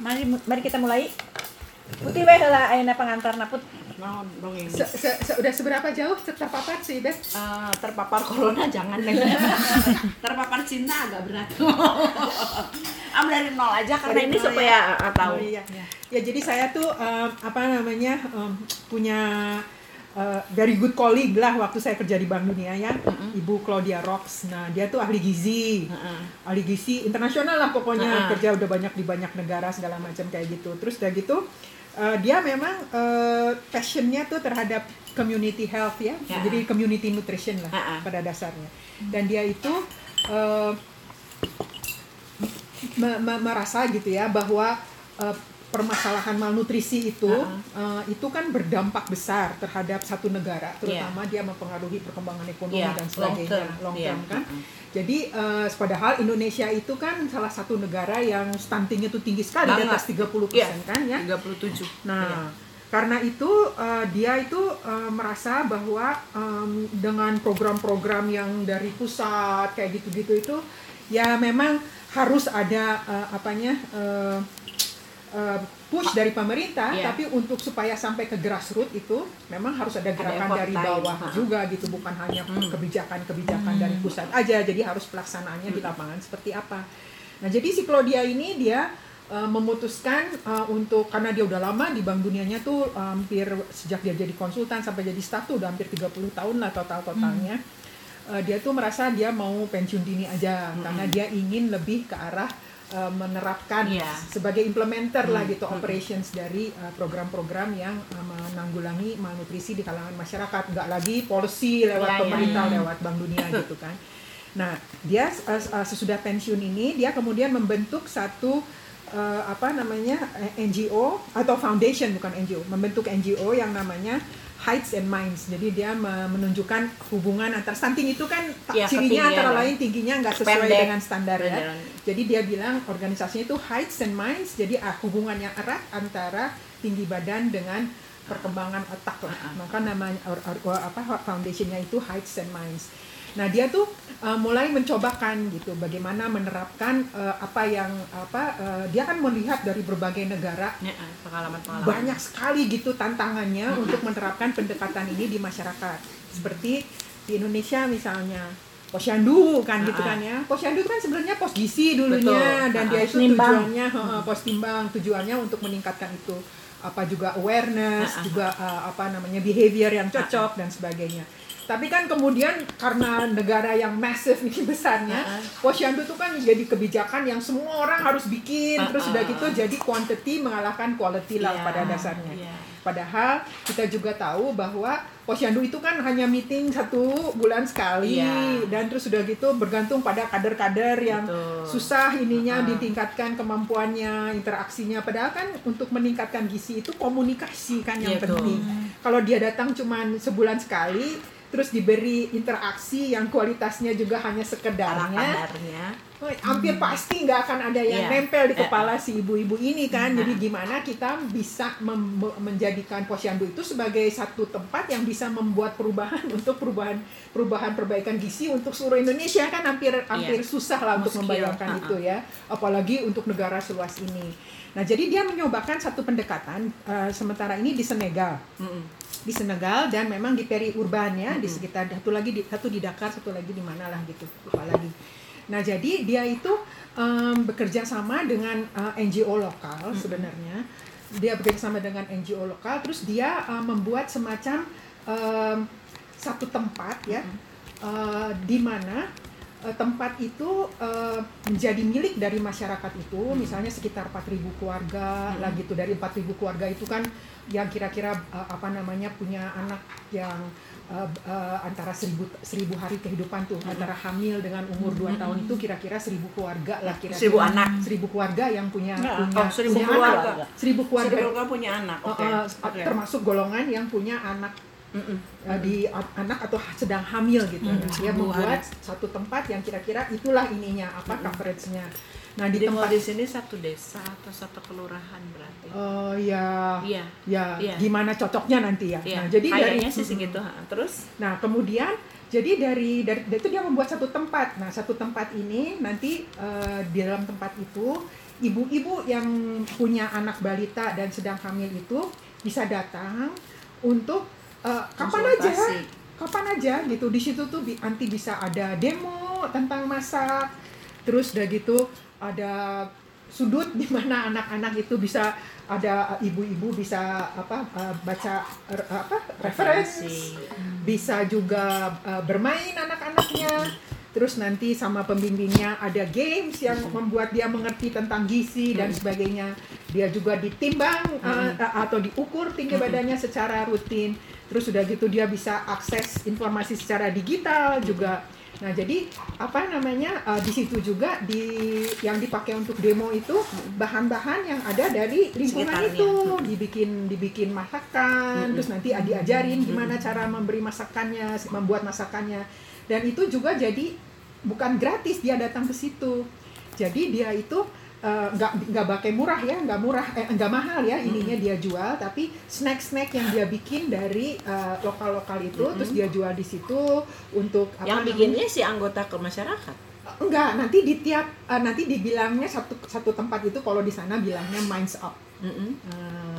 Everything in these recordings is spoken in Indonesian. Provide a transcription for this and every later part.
Mari mari kita mulai. Putih weh lah ayeuna pengantar put. Naon dongeng. Se, se, se, udah seberapa jauh terpapar sih Beb? Eh, terpapar corona jangan deh. terpapar cinta agak berat. Am dari nol aja karena Dari ini nol supaya ah, tahu. Oh, iya. Ya jadi saya tuh em, apa namanya em, punya eh, very good colleague lah waktu saya kerja di Bank Dunia ya, Ibu Claudia Rox. Nah dia tuh ahli gizi, Heeh. ahli gizi internasional lah pokoknya Ah. kerja udah banyak di banyak negara segala macam kayak gitu. Terus udah gitu eh, dia memang eh, passionnya tuh terhadap community health ya, Ya. jadi community nutrition lah Ah, ah. pada dasarnya. Dan dia itu eh, me- me- merasa gitu ya bahwa eh, permasalahan malnutrisi itu Ah, eh, itu kan berdampak besar terhadap satu negara terutama dia mempengaruhi perkembangan ekonomi Iya, dan long sebagainya term. long Iya, term kan mm-mm. jadi eh, padahal Indonesia itu kan salah satu negara yang stuntingnya itu tinggi sekali di atas 30% Iya. kan ya 37. Nah, Iya. karena itu eh, dia itu eh, merasa bahwa em, dengan program-program yang dari pusat kayak gitu-gitu itu ya memang harus ada eh, apanya eh, eh, push dari pemerintah, Iya. tapi untuk supaya sampai ke grassroots itu memang harus ada gerakan effort dari bawah Ha. juga gitu, bukan hanya Hmm. kebijakan-kebijakan dari pusat aja. Jadi harus pelaksanaannya di lapangan seperti apa. Nah, jadi si Claudia ini dia uh, memutuskan uh, untuk karena dia udah lama di Bank Dunianya tuh uh, hampir sejak dia jadi konsultan sampai jadi staff tuh udah hampir 30 tahun lah total-totalnya. Uh, dia tuh merasa dia mau pensiun dini aja karena dia ingin lebih ke arah uh, menerapkan Iya. sebagai implementer lah Hmm, gitu hmm. operations dari uh, program-program yang uh, menanggulangi malnutrisi di kalangan masyarakat nggak lagi policy lewat Iya, iya. pemerintah Hmm. lewat Bank Dunia gitu kan nah dia uh, uh, sesudah pensiun ini dia kemudian membentuk satu uh, apa namanya eh, NGO atau foundation bukan NGO membentuk NGO yang namanya Heights and Minds jadi dia me- menunjukkan hubungan antar stunting itu kan Iya, cirinya antara ya. lain tingginya nggak sesuai Pendek. dengan standar ya jadi dia bilang organisasinya itu heights and minds, jadi ah, hubungan yang erat antara tinggi badan dengan perkembangan otak lah. Ah, ah. Maka namanya or, or- or- apa foundationnya itu heights and minds. Nah dia tuh uh, mulai mencobakan gitu, bagaimana menerapkan uh, apa yang apa uh, dia kan melihat dari berbagai negara Ya, ah, pengalaman-pengalaman. banyak sekali gitu tantangannya untuk menerapkan pendekatan ini di masyarakat. Seperti di Indonesia misalnya posyandu kan gitu Ah, ah. kan ya. Posyandu itu kan sebenarnya pos gizi dulunya Betul. dan Ah, dia ah. itu Nimbang. tujuannya heeh, pos timbang, tujuannya untuk meningkatkan itu apa juga awareness, Ah, ah. juga uh, apa namanya behavior yang cocok dan sebagainya. Tapi kan kemudian karena negara yang massive ini besarnya, Ah, ah. posyandu itu kan jadi kebijakan yang semua orang harus bikin, Ah, terus ah, udah ah, gitu jadi quantity mengalahkan quality lah Iya, pada dasarnya. iya. Padahal kita juga tahu bahwa posyandu itu kan hanya meeting satu bulan sekali Iya. dan terus udah gitu bergantung pada kader-kader yang Betul. susah ininya Ah. ditingkatkan kemampuannya, interaksinya. Padahal kan untuk meningkatkan gizi itu komunikasi kan yang Iya, betul. penting. Kalau dia datang cuman sebulan sekali terus diberi interaksi yang kualitasnya juga hanya sekedarnya kadarnya. Oh, hampir pasti nggak akan ada yang Iya. nempel di Eh. kepala si ibu-ibu ini kan. Nah. Jadi gimana kita bisa menjadikan posyandu itu sebagai satu tempat yang bisa membuat perubahan untuk perubahan perubahan perbaikan gizi untuk seluruh Indonesia kan hampir hampir susah lah untuk membayangkan Ha-ha. itu ya. Apalagi untuk negara seluas ini. Nah, jadi dia menyobakan satu pendekatan eh, sementara ini di Senegal. Mm-mm. di Senegal dan memang di periurban ya di Mm-mm. sekitar satu lagi di satu di Dakar satu lagi di mana lah gitu lupa lagi. Nah jadi dia itu em, bekerja sama dengan eh, NGO lokal sebenarnya. Dia bekerja sama dengan NGO lokal terus dia eh, membuat semacam em, satu tempat ya eh, di mana eh, tempat itu eh, menjadi milik dari masyarakat itu misalnya sekitar 4.000 keluarga lah gitu dari 4.000 keluarga itu kan yang kira-kira eh, apa namanya punya anak yang eh, eh, antara seribu seribu hari kehidupan tuh antara hamil dengan umur 2 tahun itu kira-kira seribu keluarga lah kira-kira Seribu anak. seribu keluarga yang punya Nah, punya oh, seribu keluarga. anak. seribu keluarga Keluarga punya anak. Eh, Oke. eh, Oke. termasuk golongan yang punya anak Mm-mm. uh, di anak atau sedang hamil gitu. Hmm, Nah, dia membuat hari. satu tempat yang kira-kira itulah ininya apa coveragenya. Nah di Jadi tempat di sini satu desa atau satu kelurahan berarti. oh ya Iya. ya Iya. gimana cocoknya nanti ya. Iya. Nah jadi dari kayaknya sih segitu. Terus Nah kemudian jadi dari dari dari itu dia membuat satu tempat. Nah satu tempat ini nanti eh, di dalam tempat itu ibu-ibu yang punya anak balita dan sedang hamil itu bisa datang untuk uh, kapan aja? kapan aja gitu. Di situ tuh nanti bisa ada demo tentang masak. Terus udah gitu ada sudut di mana anak-anak itu bisa ada ibu-ibu bisa apa uh, baca er, apa referensi. Bisa juga uh, bermain anak-anaknya. Terus nanti sama pembimbingnya ada games yang membuat dia mengerti tentang gizi dan sebagainya. Dia juga ditimbang uh, atau diukur tinggi badannya secara rutin terus sudah gitu dia bisa akses informasi secara digital juga. Nah jadi apa namanya uh, di situ juga di yang dipakai untuk demo itu bahan-bahan yang ada dari lingkungan Sekitarnya. itu. Dibikin dibikin masakan terus nanti diajarin gimana cara memberi masakannya membuat masakannya. Dan itu juga jadi bukan gratis dia datang ke situ. Jadi dia itu eh, nggak nggak pakai murah ya nggak murah eh nggak mahal ya ininya dia jual tapi snack snack yang dia bikin dari lokal lokal itu terus dia jual di situ untuk apa Yang bikinnya si anggota ke masyarakat. enggak nanti di tiap eh, nanti dibilangnya satu satu tempat itu kalau di sana bilangnya minds up Mm-mm. Eh, up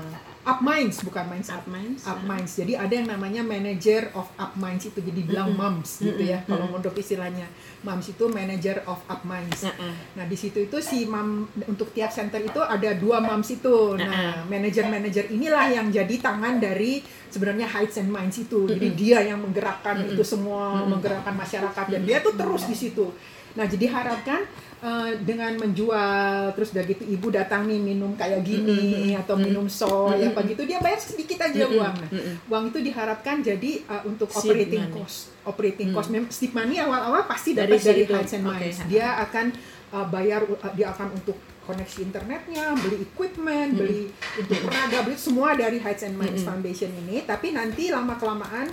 minds bukan minds. Up Up Minds, up ah. minds. Jadi ada yang namanya manager of up minds itu jadi bilang moms gitu ya kalau untuk istilahnya. Moms itu manager of up minds. Nah-uh. nah di situ itu si mam untuk tiap center itu ada dua moms itu. Nah manager manager inilah yang jadi tangan dari sebenarnya heights and minds itu. Jadi dia yang menggerakkan itu semua menggerakkan masyarakat. Dan dia tuh terus di situ. Nah jadi harapkan eh, dengan menjual terus udah gitu ibu datang nih minum kayak gini atau minum soy apa gitu dia bayar sedikit aja uang. Nah uang itu diharapkan jadi uh, untuk Seed operating money. cost operating cost. Mem- seed money awal-awal pasti Dari dapat dari. Heights and. Minds dia akan uh, bayar uh, dia akan untuk koneksi internetnya beli equipment beli untuk perada beli semua dari Heights and Minds Foundation ini. Tapi nanti lama kelamaan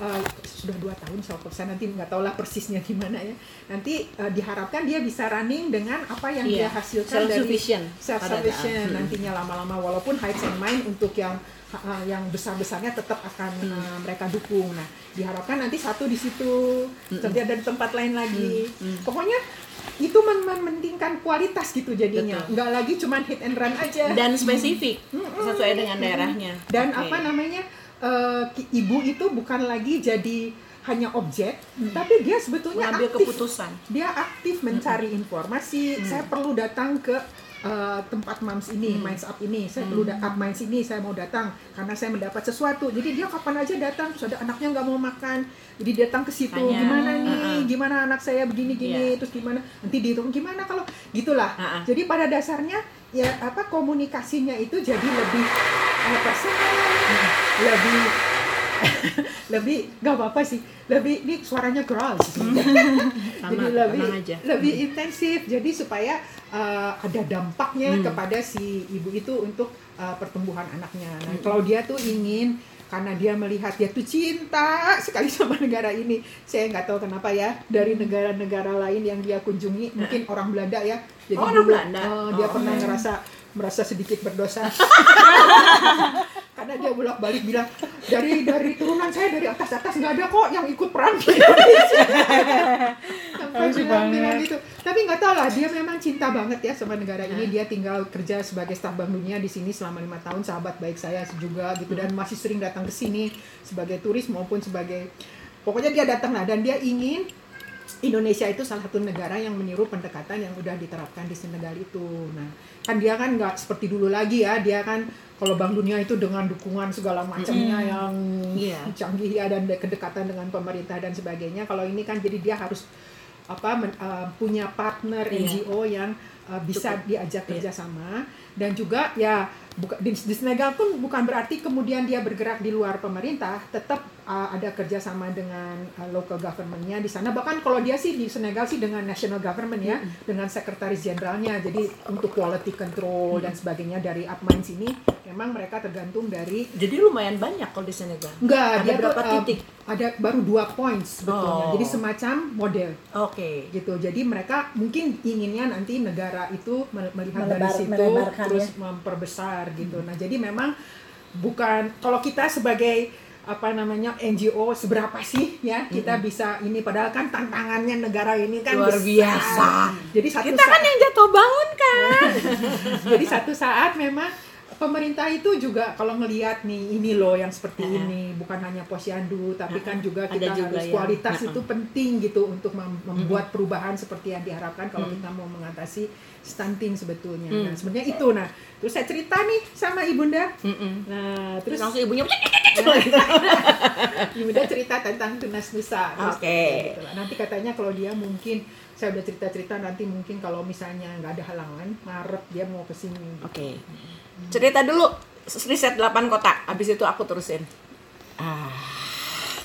uh, sudah dua tahun saya saya nanti nggak tahu lah persisnya gimana ya nanti uh, diharapkan dia bisa running dengan apa yang dia Iya, hasilkan dari self-sufficient self sufficient nantinya lama-lama walaupun Heights and Mind untuk yang uh, yang besar-besarnya tetap akan uh, mereka dukung. Nah, diharapkan nanti satu di situ, nanti ada di tempat lain lagi. Pokoknya itu men- mementingkan kualitas gitu jadinya. Betul. Nggak lagi cuman hit and run aja. Dan spesifik sesuai dengan daerahnya. Dan Oke. apa namanya? Ki- ibu itu bukan lagi jadi hanya objek, tapi dia sebetulnya Mengambil aktif keputusan. dia aktif mencari informasi. Saya perlu datang ke uh, tempat moms ini, minds up ini. Saya perlu da- up minds ini. Saya mau datang karena saya mendapat sesuatu. Jadi dia kapan aja datang. Terus ada anaknya nggak mau makan. Jadi datang ke situ. Tanya. Gimana nih? Uh-uh. Gimana anak saya begini gini? Iya. Terus gimana? Nanti dihitung gimana kalau gitulah. Uh-uh. Jadi pada dasarnya ya apa komunikasinya itu jadi lebih uh, personal, lebih lebih nggak apa-apa sih. Lebih ini suaranya keras Sama, jadi lebih aja. lebih intensif. Jadi supaya uh, ada dampaknya Hmm. kepada si ibu itu untuk uh, pertumbuhan anaknya. Nah Hmm. kalau dia tuh ingin karena dia melihat dia tuh cinta sekali sama negara ini. Saya nggak tahu kenapa ya dari negara-negara lain yang dia kunjungi mungkin orang Belanda ya. Jadi Oh, orang Belanda. uh, dia Oh. pernah ngerasa merasa sedikit berdosa karena dia bolak balik bilang dari dari turunan saya dari atas atas nggak ada kok yang ikut perang di Indonesia. Sampai bilang bilang gitu. Tapi nggak tahu lah dia memang cinta banget ya sama negara ini. Dia tinggal kerja sebagai staf bank dunia di sini selama lima tahun sahabat baik saya juga gitu dan masih sering datang ke sini sebagai turis maupun sebagai pokoknya dia datang lah. Dan dia ingin Indonesia itu salah satu negara yang meniru pendekatan yang udah diterapkan di Senegal itu. Nah, kan dia kan nggak seperti dulu lagi ya. Dia kan kalau Bank Dunia itu dengan dukungan segala macamnya yang Iya. canggih ya dan de- kedekatan dengan pemerintah dan sebagainya. Kalau ini kan jadi dia harus apa men- uh, punya partner Iya. NGO yang uh, bisa Cukup. diajak Iya. kerjasama dan juga ya buka, di, di Senegal pun bukan berarti kemudian dia bergerak di luar pemerintah tetap uh, ada kerjasama dengan uh, local governmentnya di sana bahkan kalau dia sih di Senegal sih dengan national government ya dengan sekretaris jenderalnya jadi untuk quality control dan sebagainya dari Upminds ini memang mereka tergantung dari Jadi lumayan banyak kalau di Senegal. enggak Ada dia berapa tuh, uh, titik? ada baru dua points sebetulnya Oh. jadi semacam model Oke. gitu. Jadi mereka mungkin inginnya nanti negara itu mel- melihat dari Melebar- situ melebarkan terus ya. memperbesar gitu. Nah, jadi memang bukan kalau kita sebagai apa namanya NGO seberapa sih ya kita bisa ini padahal kan tantangannya negara ini kan Luar besar. biasa. Jadi satu Kita kan saat, yang jatuh bangun kan. jadi satu saat memang pemerintah itu juga kalau ngelihat nih ini loh yang seperti Ya. ini bukan hanya posyandu tapi kan juga Ada kita juga harus yang- kualitas Ya. itu penting gitu untuk mem- membuat perubahan seperti yang diharapkan kalau kita mau mengatasi stunting sebetulnya. Mm. Nah, sebenarnya itu nah. Terus saya cerita nih sama ibunda. Mm-mm. Nah, Terus langsung ibunya ibunda cerita tentang tunas nusa. Oke. gitu lah. Nanti katanya kalau dia mungkin saya udah cerita-cerita nanti mungkin kalau misalnya nggak ada halangan Maret dia mau ke sini. Oke. Cerita dulu riset 8 kota, habis itu aku terusin. Ah.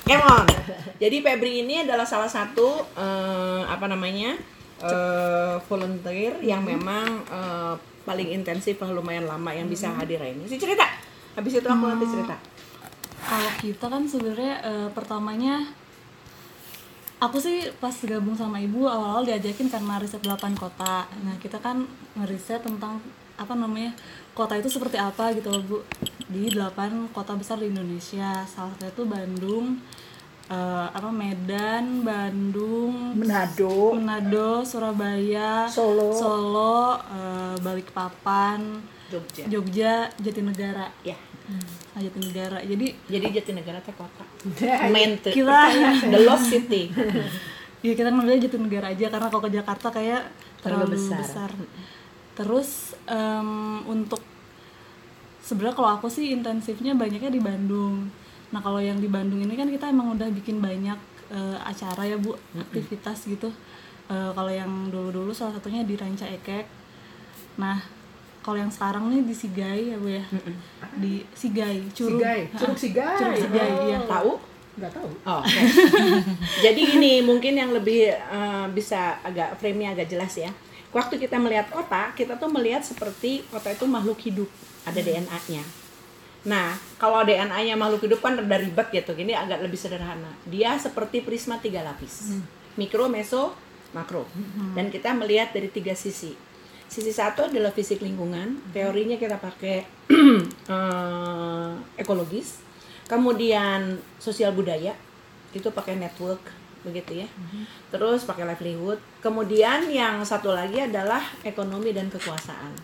Come on. Jadi Febri ini adalah salah satu eh, apa namanya? eh, volunteer yang memang eh, paling intensif lah lumayan lama yang bisa hadir ini. Si cerita. Habis itu aku nanti cerita. Kalau kita kan sebenarnya eh, pertamanya aku sih pas gabung sama ibu awal-awal diajakin karena riset 8 kota. Nah, kita kan ngeriset tentang apa namanya? kota itu seperti apa gitu loh, Bu. Di 8 kota besar di Indonesia. Salah satu itu Bandung, eh, apa Medan, Bandung, Manado, Manado, Surabaya, Solo. Solo eh, Balikpapan, Jogja. Jogja, Jatinegara. Ya. Nah, Jatinegara. Jadi Jadi Jatinegara teh kota. Main tuh. kita ya, The Lost City. ya kita ngambilnya Jatinegara aja karena kalau ke Jakarta kayak Terlalu terlalu, besar. besar. Terus em, untuk sebenarnya kalau aku sih intensifnya banyaknya di Bandung. Nah kalau yang di Bandung ini kan kita emang udah bikin banyak eh, acara ya bu, aktivitas gitu. Eh, kalau yang dulu-dulu salah satunya di Ranca Ekek. Nah kalau yang sekarang nih di Sigai ya bu ya, di Sigai, Curug. Sigai. Curug Sigai. Curug Sigai, iya. Tahu? Nggak tahu. Oh, oke. Jadi gini, mungkin yang lebih eh, bisa agak frame-nya agak jelas ya. Waktu kita melihat kota, kita tuh melihat seperti kota itu makhluk hidup, ada DNA-nya. Nah, kalau DNA-nya makhluk hidup kan rada ribet gitu, gini agak lebih sederhana. Dia seperti prisma tiga lapis, mikro, meso, makro. Dan kita melihat dari tiga sisi. Sisi satu adalah fisik lingkungan, teorinya kita pakai eh, ekologis. Kemudian sosial budaya, itu pakai network begitu ya. Terus pakai livelihood. Kemudian yang satu lagi adalah ekonomi dan kekuasaan.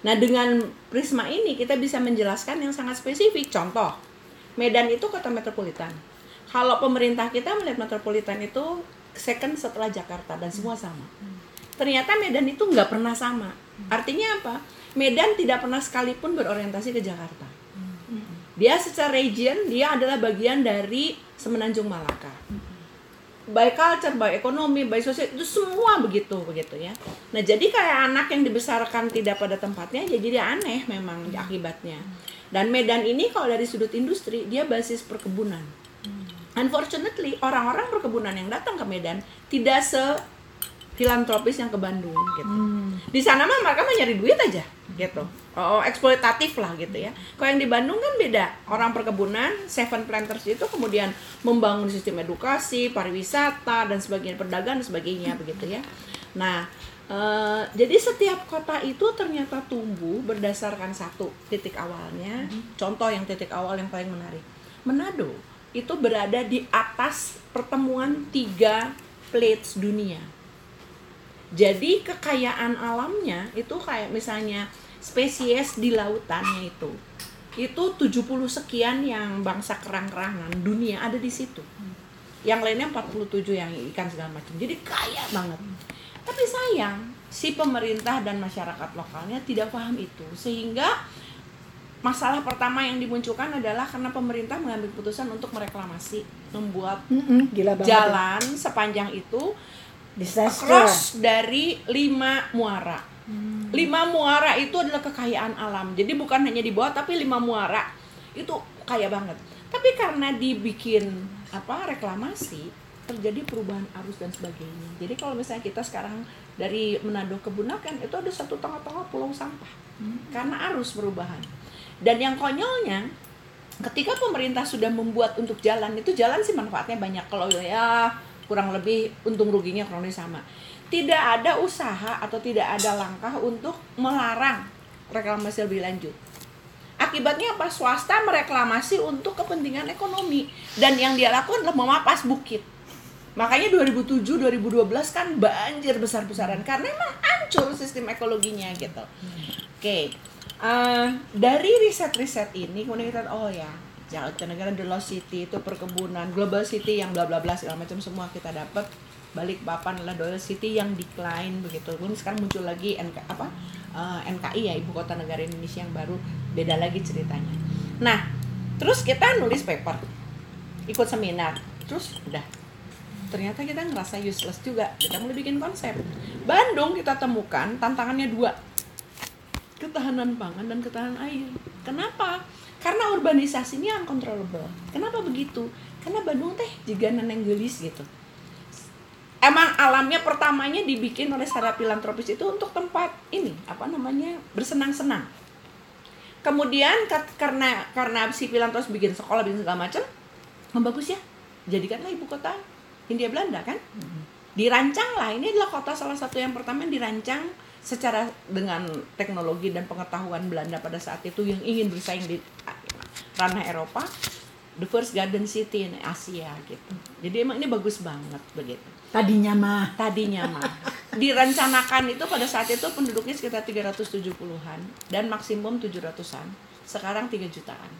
Nah, dengan prisma ini kita bisa menjelaskan yang sangat spesifik. Contoh, Medan itu kota metropolitan. Kalau pemerintah kita melihat metropolitan itu second setelah Jakarta dan semua sama. Ternyata Medan itu nggak pernah sama. Artinya apa? Medan tidak pernah sekalipun berorientasi ke Jakarta. Dia secara region dia adalah bagian dari Semenanjung Malaka. By culture, by ekonomi, by sosial itu semua begitu begitu ya. Nah jadi kayak anak yang dibesarkan tidak pada tempatnya, jadi dia aneh memang akibatnya. Dan Medan ini kalau dari sudut industri dia basis perkebunan. Unfortunately orang-orang perkebunan yang datang ke Medan tidak se filantropis yang ke Bandung gitu. Di sana mah mereka mah nyari duit aja gitu. Oh, eksploitatif lah gitu ya. Kalau yang di Bandung kan beda. Orang perkebunan, Seven Planters itu kemudian membangun sistem edukasi, pariwisata dan sebagainya, perdagangan dan sebagainya begitu ya. Nah, eh, jadi setiap kota itu ternyata tumbuh berdasarkan satu titik awalnya. Contoh yang titik awal yang paling menarik. Manado itu berada di atas pertemuan tiga plates dunia. Jadi kekayaan alamnya itu kayak misalnya spesies di lautannya itu. Itu 70 sekian yang bangsa kerang-kerangan dunia ada di situ. Yang lainnya 47 yang ikan segala macam. Jadi kaya banget. Tapi sayang si pemerintah dan masyarakat lokalnya tidak paham itu sehingga masalah pertama yang dimunculkan adalah karena pemerintah mengambil keputusan untuk mereklamasi, membuat gila ya. jalan sepanjang itu Disaster. cross dari lima muara. Lima muara itu adalah kekayaan alam. Jadi bukan hanya di bawah tapi lima muara itu kaya banget. Tapi karena dibikin apa reklamasi terjadi perubahan arus dan sebagainya. Jadi kalau misalnya kita sekarang dari Manado ke Bunaken itu ada satu tengah-tengah pulau sampah karena arus perubahan. Dan yang konyolnya ketika pemerintah sudah membuat untuk jalan itu jalan sih manfaatnya banyak kalau ya kurang lebih untung ruginya kurang lebih sama tidak ada usaha atau tidak ada langkah untuk melarang reklamasi lebih lanjut akibatnya apa? Swasta mereklamasi untuk kepentingan ekonomi dan yang dia lakukan adalah memapas bukit. Makanya 2007 2012 kan banjir besar-besaran karena emang hancur sistem ekologinya gitu. Oke. eh, dari riset-riset ini kemudian kita oh ya, Jakarta negara The Lost City itu perkebunan, Global City yang bla bla bla segala macam semua kita dapat. Balik papan adalah Doyle City yang decline begitu. Kemudian sekarang muncul lagi NK apa? eh, NKI ya Ibu Kota Negara Indonesia yang baru. Beda lagi ceritanya. Nah, terus kita nulis paper, ikut seminar, terus udah. Ternyata kita ngerasa useless juga. Kita mulai bikin konsep. Bandung kita temukan tantangannya dua. Ketahanan pangan dan ketahanan air. Kenapa karena urbanisasi ini uncontrollable. Kenapa begitu? Karena Bandung teh juga neneng gelis gitu. Emang alamnya pertamanya dibikin oleh secara filantropis itu untuk tempat ini apa namanya bersenang-senang. Kemudian karena karena si filantropis bikin sekolah bikin segala macam oh, bagus ya. Jadikanlah ibu kota Hindia Belanda kan? Dirancang lah. Ini adalah kota salah satu yang pertama yang dirancang secara dengan teknologi dan pengetahuan Belanda pada saat itu yang ingin bersaing di ranah Eropa the first garden city in Asia gitu. Jadi emang ini bagus banget begitu. Tadinya mah. tadinya mah. Direncanakan itu pada saat itu penduduknya sekitar 370-an dan maksimum 700-an sekarang 3 jutaan.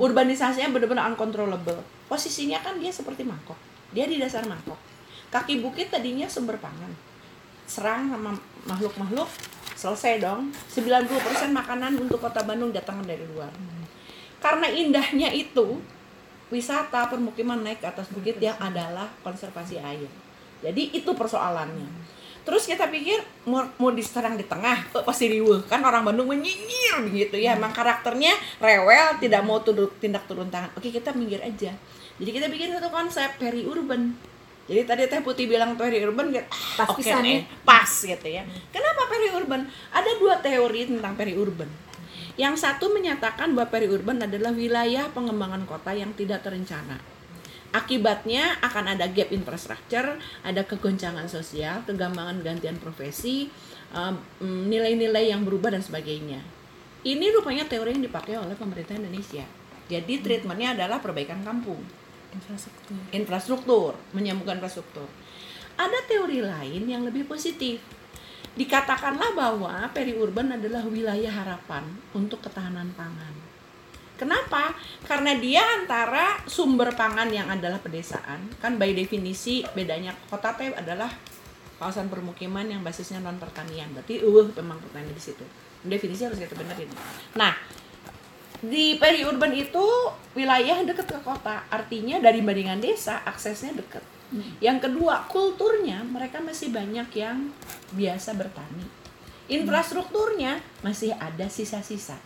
Urbanisasinya benar-benar uncontrollable. Posisinya kan dia seperti mangkok. Dia di dasar mangkok. Kaki bukit tadinya sumber pangan. Serang sama makhluk-makhluk selesai dong. 90% makanan untuk kota Bandung datang dari luar karena indahnya itu wisata permukiman naik ke atas bukit yang adalah konservasi air jadi itu persoalannya terus kita pikir mau, mau diserang di tengah eh, pasti riuh kan orang Bandung menyinyir begitu ya emang karakternya rewel tidak mau tunduk tindak turun tangan oke kita minggir aja jadi kita bikin satu konsep peri urban jadi tadi Teh Putih bilang peri urban gitu, ah, Pas pisan nih, ya. pas gitu ya. Kenapa peri urban? Ada dua teori tentang peri urban. Yang satu menyatakan bahwa peri urban adalah wilayah pengembangan kota yang tidak terencana. Akibatnya akan ada gap infrastruktur, ada kegoncangan sosial, kegambangan gantian profesi, um, mm, nilai-nilai yang berubah dan sebagainya. Ini rupanya teori yang dipakai oleh pemerintah Indonesia. Jadi treatmentnya adalah perbaikan kampung infrastruktur infrastruktur, menyambungkan infrastruktur. Ada teori lain yang lebih positif. Dikatakanlah bahwa periurban adalah wilayah harapan untuk ketahanan pangan. Kenapa? Karena dia antara sumber pangan yang adalah pedesaan, kan by definisi bedanya kota teh adalah kawasan permukiman yang basisnya non pertanian. Berarti uh memang pertanian di situ. Definisi harus kita benerin. Nah, di periurban itu wilayah dekat ke kota artinya dari bandingan desa aksesnya dekat yang kedua kulturnya mereka masih banyak yang biasa bertani. Infrastrukturnya masih ada sisa-sisa.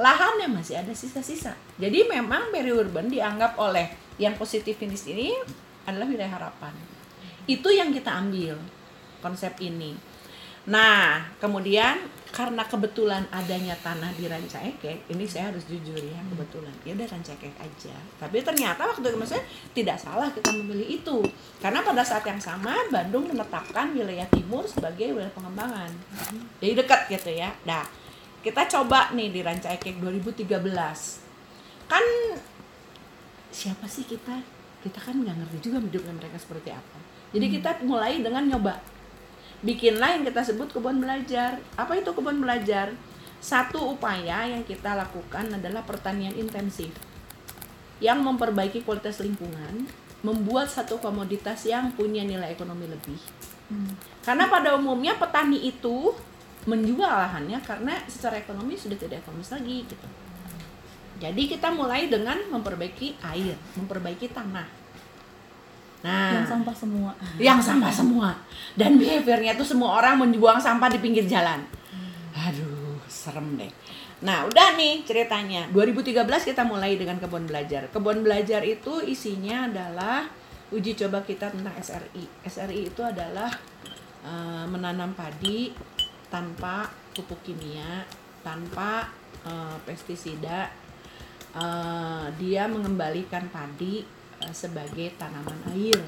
Lahannya masih ada sisa-sisa. Jadi memang periurban dianggap oleh yang positivis ini adalah wilayah harapan. Itu yang kita ambil konsep ini. Nah, kemudian karena kebetulan adanya tanah di Rancaekek, ini saya harus jujur ya, kebetulan. Ya udah Rancaekek aja. Tapi ternyata waktu itu maksudnya tidak salah kita memilih itu. Karena pada saat yang sama Bandung menetapkan wilayah timur sebagai wilayah pengembangan. Jadi dekat gitu ya. Nah, kita coba nih di Rancaekek 2013. Kan siapa sih kita? Kita kan nggak ngerti juga hidupnya mereka seperti apa. Jadi kita mulai dengan nyoba bikinlah yang kita sebut kebun belajar. Apa itu kebun belajar? Satu upaya yang kita lakukan adalah pertanian intensif yang memperbaiki kualitas lingkungan, membuat satu komoditas yang punya nilai ekonomi lebih. Karena pada umumnya petani itu menjual lahannya karena secara ekonomi sudah tidak ekonomis lagi gitu. Jadi kita mulai dengan memperbaiki air, memperbaiki tanah. Nah, yang sampah semua. yang sampah semua. Dan behaviornya tuh semua orang membuang sampah di pinggir jalan. Aduh serem deh. Nah udah nih ceritanya. 2013 kita mulai dengan kebun belajar. Kebun belajar itu isinya adalah uji coba kita tentang SRI SRI itu adalah eh, menanam padi tanpa pupuk kimia tanpa eh, pestisida. Eh, dia mengembalikan padi sebagai tanaman air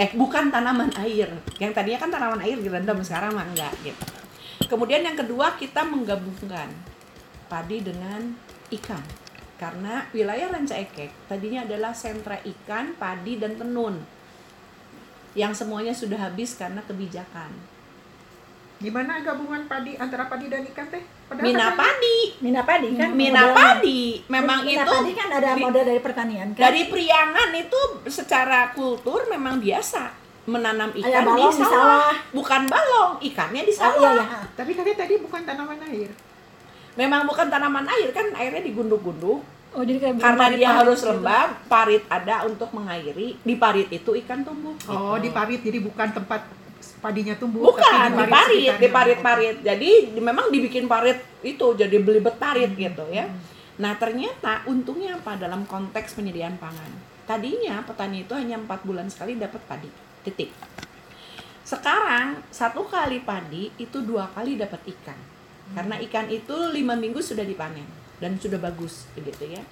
eh bukan tanaman air yang tadinya kan tanaman air direndam sekarang mah enggak gitu kemudian yang kedua kita menggabungkan padi dengan ikan. Karena wilayah Ranca Ekek tadinya adalah sentra ikan, padi, dan tenun. Yang semuanya sudah habis karena kebijakan. Gimana gabungan padi antara padi dan ikan teh? Padahal Mina katanya- padi, Mina padi kan Mina padi, memang Mina itu padi kan ada model dari pertanian kan dari Priangan itu secara kultur memang biasa menanam ikan Ada di balong di sawah. sawah. bukan balong, ikannya di Ah, sawah. iya ya Tapi katanya tadi bukan tanaman air. Memang bukan tanaman air kan airnya digunduk-gunduk Oh jadi kayak karena dia harus gitu. lembab, parit ada untuk mengairi, di parit itu ikan tumbuh. Oh, gitu. di parit jadi bukan tempat padinya tumbuh, Bukan, di parit, di parit-parit. Jadi di- memang dibikin parit itu jadi belibet parit gitu ya. Nah ternyata untungnya apa dalam konteks penyediaan pangan? Tadinya petani itu hanya empat bulan sekali dapat padi, titik. Sekarang satu kali padi itu dua kali dapat ikan, karena ikan itu lima minggu sudah dipanen dan sudah bagus begitu ya.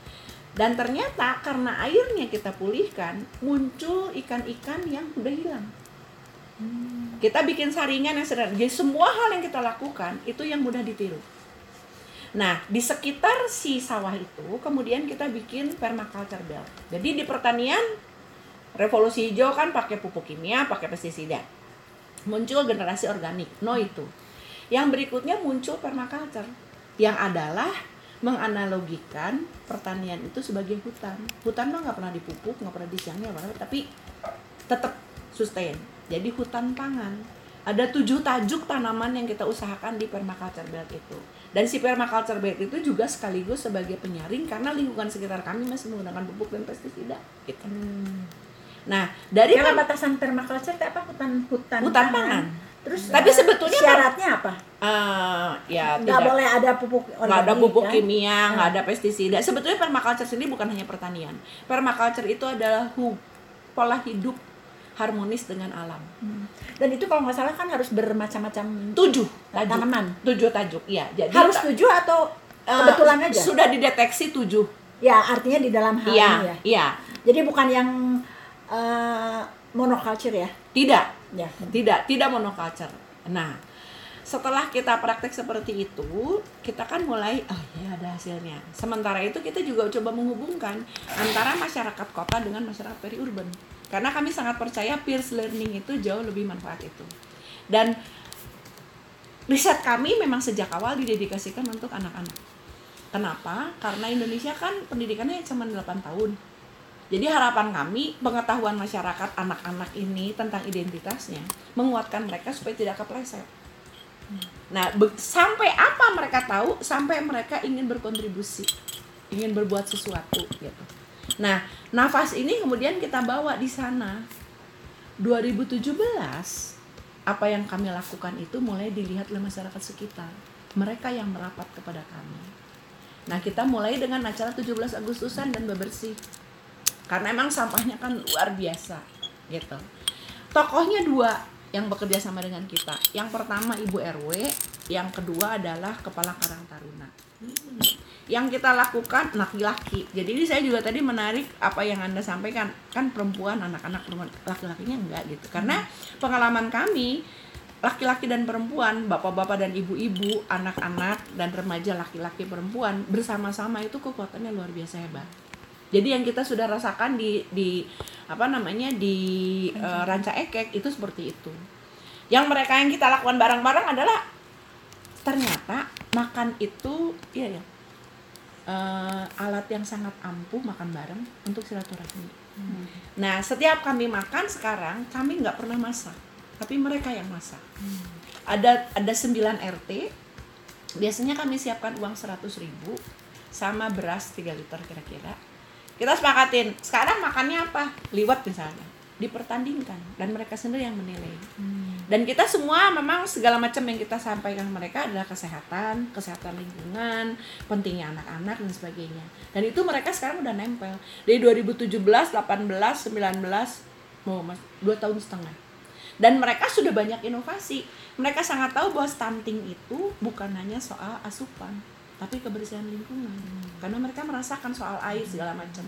Dan ternyata karena airnya kita pulihkan, muncul ikan-ikan yang udah hilang. Kita bikin saringan yang sederhana. Jadi semua hal yang kita lakukan itu yang mudah ditiru. Nah, di sekitar si sawah itu kemudian kita bikin permaculture belt. Jadi di pertanian revolusi hijau kan pakai pupuk kimia, pakai pestisida. Muncul generasi organik, no itu. Yang berikutnya muncul permaculture yang adalah menganalogikan pertanian itu sebagai hutan. Hutan mah nggak pernah dipupuk, nggak pernah pernah, tapi tetap sustain. Jadi hutan pangan. Ada tujuh tajuk tanaman yang kita usahakan di permaculture belt itu. Dan si permaculture belt itu juga sekaligus sebagai penyaring karena lingkungan sekitar kami masih menggunakan pupuk dan pestisida. Gitu. Nah, dari Kalau batasan permaculture itu apa hutan hutan Hutan pangan. Terus Tapi eh, sebetulnya syaratnya apa? eh, ya Nggak tidak boleh ada pupuk nggak ada organik, pupuk kan? kimia, nggak ada pestisida. Sebetulnya permaculture sendiri bukan hanya pertanian. Permaculture itu adalah hu- pola hidup harmonis dengan alam. Hmm. Dan itu kalau nggak salah kan harus bermacam-macam Tujuh tajuk. tanaman. Tujuh tajuk, ya. Jadi Harus tujuh atau eh, kebetulan aja? Sudah dideteksi tujuh. Ya artinya di dalam hal Iya, ini ya. iya. Jadi bukan yang eh, monoculture ya? Tidak, Ya. tidak, tidak monoculture. Nah, setelah kita praktek seperti itu, kita kan mulai, oh ya ada hasilnya. Sementara itu kita juga coba menghubungkan antara masyarakat kota dengan masyarakat periurban. Karena kami sangat percaya peers learning itu jauh lebih manfaat itu. Dan riset kami memang sejak awal didedikasikan untuk anak-anak. Kenapa? Karena Indonesia kan pendidikannya cuma 8 tahun. Jadi harapan kami pengetahuan masyarakat anak-anak ini tentang identitasnya menguatkan mereka supaya tidak kepleset. Nah, sampai apa mereka tahu? Sampai mereka ingin berkontribusi, ingin berbuat sesuatu gitu. Nah, nafas ini kemudian kita bawa di sana. 2017 apa yang kami lakukan itu mulai dilihat oleh masyarakat sekitar. Mereka yang merapat kepada kami. Nah, kita mulai dengan acara 17 Agustusan dan bebersih karena emang sampahnya kan luar biasa gitu tokohnya dua yang bekerja sama dengan kita yang pertama ibu RW yang kedua adalah kepala Karang Taruna yang kita lakukan laki-laki. Jadi ini saya juga tadi menarik apa yang anda sampaikan. Kan perempuan anak-anak perempuan laki-lakinya enggak gitu. Karena pengalaman kami laki-laki dan perempuan bapak-bapak dan ibu-ibu anak-anak dan remaja laki-laki perempuan bersama-sama itu kekuatannya luar biasa hebat. Jadi yang kita sudah rasakan di di apa namanya di eh, ranca ekek itu seperti itu. Yang mereka yang kita lakukan bareng-bareng adalah ternyata makan itu iya ya eh, alat yang sangat ampuh makan bareng untuk silaturahmi. Nah setiap kami makan sekarang kami nggak pernah masak, tapi mereka yang masak. Ada ada 9 RT. Biasanya kami siapkan uang 100.000 ribu sama beras 3 liter kira-kira kita sepakatin sekarang makannya apa liwat misalnya dipertandingkan dan mereka sendiri yang menilai dan kita semua memang segala macam yang kita sampaikan mereka adalah kesehatan kesehatan lingkungan pentingnya anak-anak dan sebagainya. Dan itu mereka sekarang udah nempel. Dari 2017 18 19 mau mas dua tahun setengah. Dan mereka sudah banyak inovasi. Mereka sangat tahu bahwa stunting itu bukan hanya soal asupan tapi kebersihan lingkungan. Karena mereka merasakan soal air segala macam.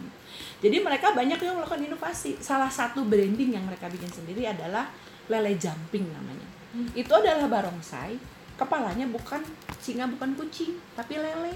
Jadi mereka banyak yang melakukan inovasi. Salah satu branding yang mereka bikin sendiri adalah lele jumping namanya. Itu adalah barongsai kepalanya bukan singa bukan kucing tapi lele.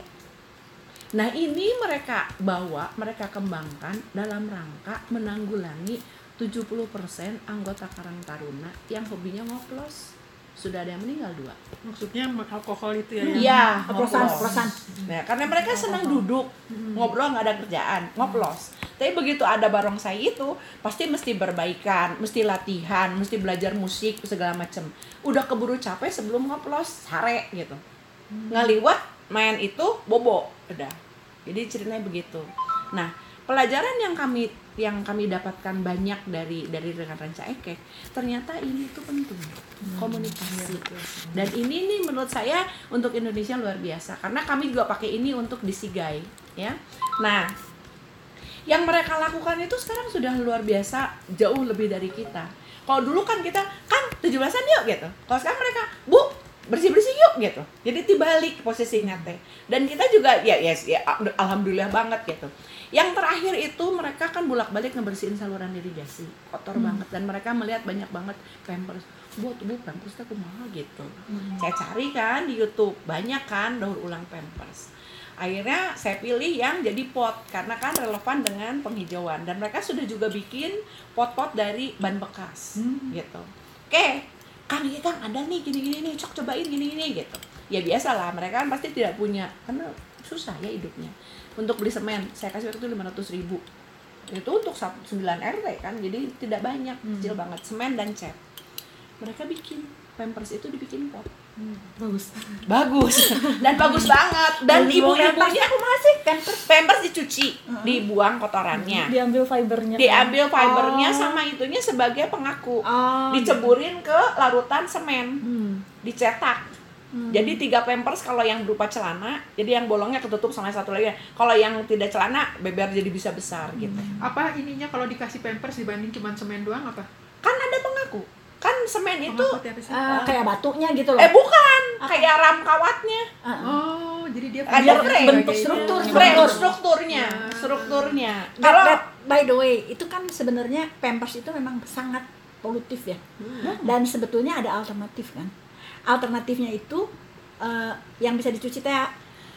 Nah ini mereka bawa mereka kembangkan dalam rangka menanggulangi 70% anggota Karang Taruna yang hobinya ngoplos sudah ada yang meninggal dua Maksudnya alkohol itu ya? yang- Iya, Oplosan, oplosan. Nah, karena mereka senang duduk, ngobrol nggak ada kerjaan, ngoplos. Tapi begitu ada barongsai itu, pasti mesti berbaikan, mesti latihan, mesti belajar musik segala macem. Udah keburu capek sebelum ngoplos, sare gitu. Ngaliwat main itu bobo, udah. Jadi ceritanya begitu. Nah, pelajaran yang kami yang kami dapatkan banyak dari dari rekan Ranca Ekek, ternyata ini tuh penting komunikasi. Dan ini nih menurut saya untuk Indonesia luar biasa karena kami juga pakai ini untuk disigai, ya. Nah, yang mereka lakukan itu sekarang sudah luar biasa jauh lebih dari kita. Kalau dulu kan kita kan 17-an yuk gitu. Kalau sekarang mereka, "Bu, bersih-bersih yuk" gitu. Jadi dibalik posisinya teh. Dan kita juga ya yes, ya alhamdulillah banget gitu. Yang terakhir itu mereka kan bolak-balik ngebersihin saluran irigasi, kotor banget. Dan mereka melihat banyak banget pampers. Buat bu pampers aku mahal gitu. Saya cari kan di YouTube, banyak kan daur ulang pampers. Akhirnya saya pilih yang jadi pot. Karena kan relevan dengan penghijauan. Dan mereka sudah juga bikin pot-pot dari ban bekas gitu. Oke kang ini kang ada nih gini gini nih. Cok cobain gini gini gitu. Ya biasalah mereka kan pasti tidak punya karena susah ya hidupnya untuk beli semen saya kasih waktu itu 500 ribu. Itu untuk satu- 9 RT kan jadi tidak banyak kecil banget. Semen dan cat. Mereka bikin pampers itu dibikin pot. Bagus. Bagus. Dan bagus banget. Dan ibu-ibunya aku masih pampers pampers dicuci dibuang kotorannya. Diambil fibernya kan. diambil fibernya Oh. sama itunya sebagai pengaku. Oh, diceburin ke larutan semen. Hmm. dicetak jadi tiga pampers kalau yang berupa celana jadi yang bolongnya ketutup sama satu lagi kalau yang tidak celana beber jadi bisa besar gitu Apa ininya kalau dikasih pampers dibanding cuma semen doang apa? kan ada pengaku kan semen itu Pengaku apa sih? Eh, kayak batunya gitu loh. eh bukan kayak ram kawatnya Oh, jadi dia Ada frame. bentuk struktur, struktur. strukturnya Ya. strukturnya kalau by the way, itu kan sebenarnya pampers itu memang sangat polutif ya. Dan sebetulnya ada alternatif kan. Alternatifnya itu eh, yang bisa dicuci teh.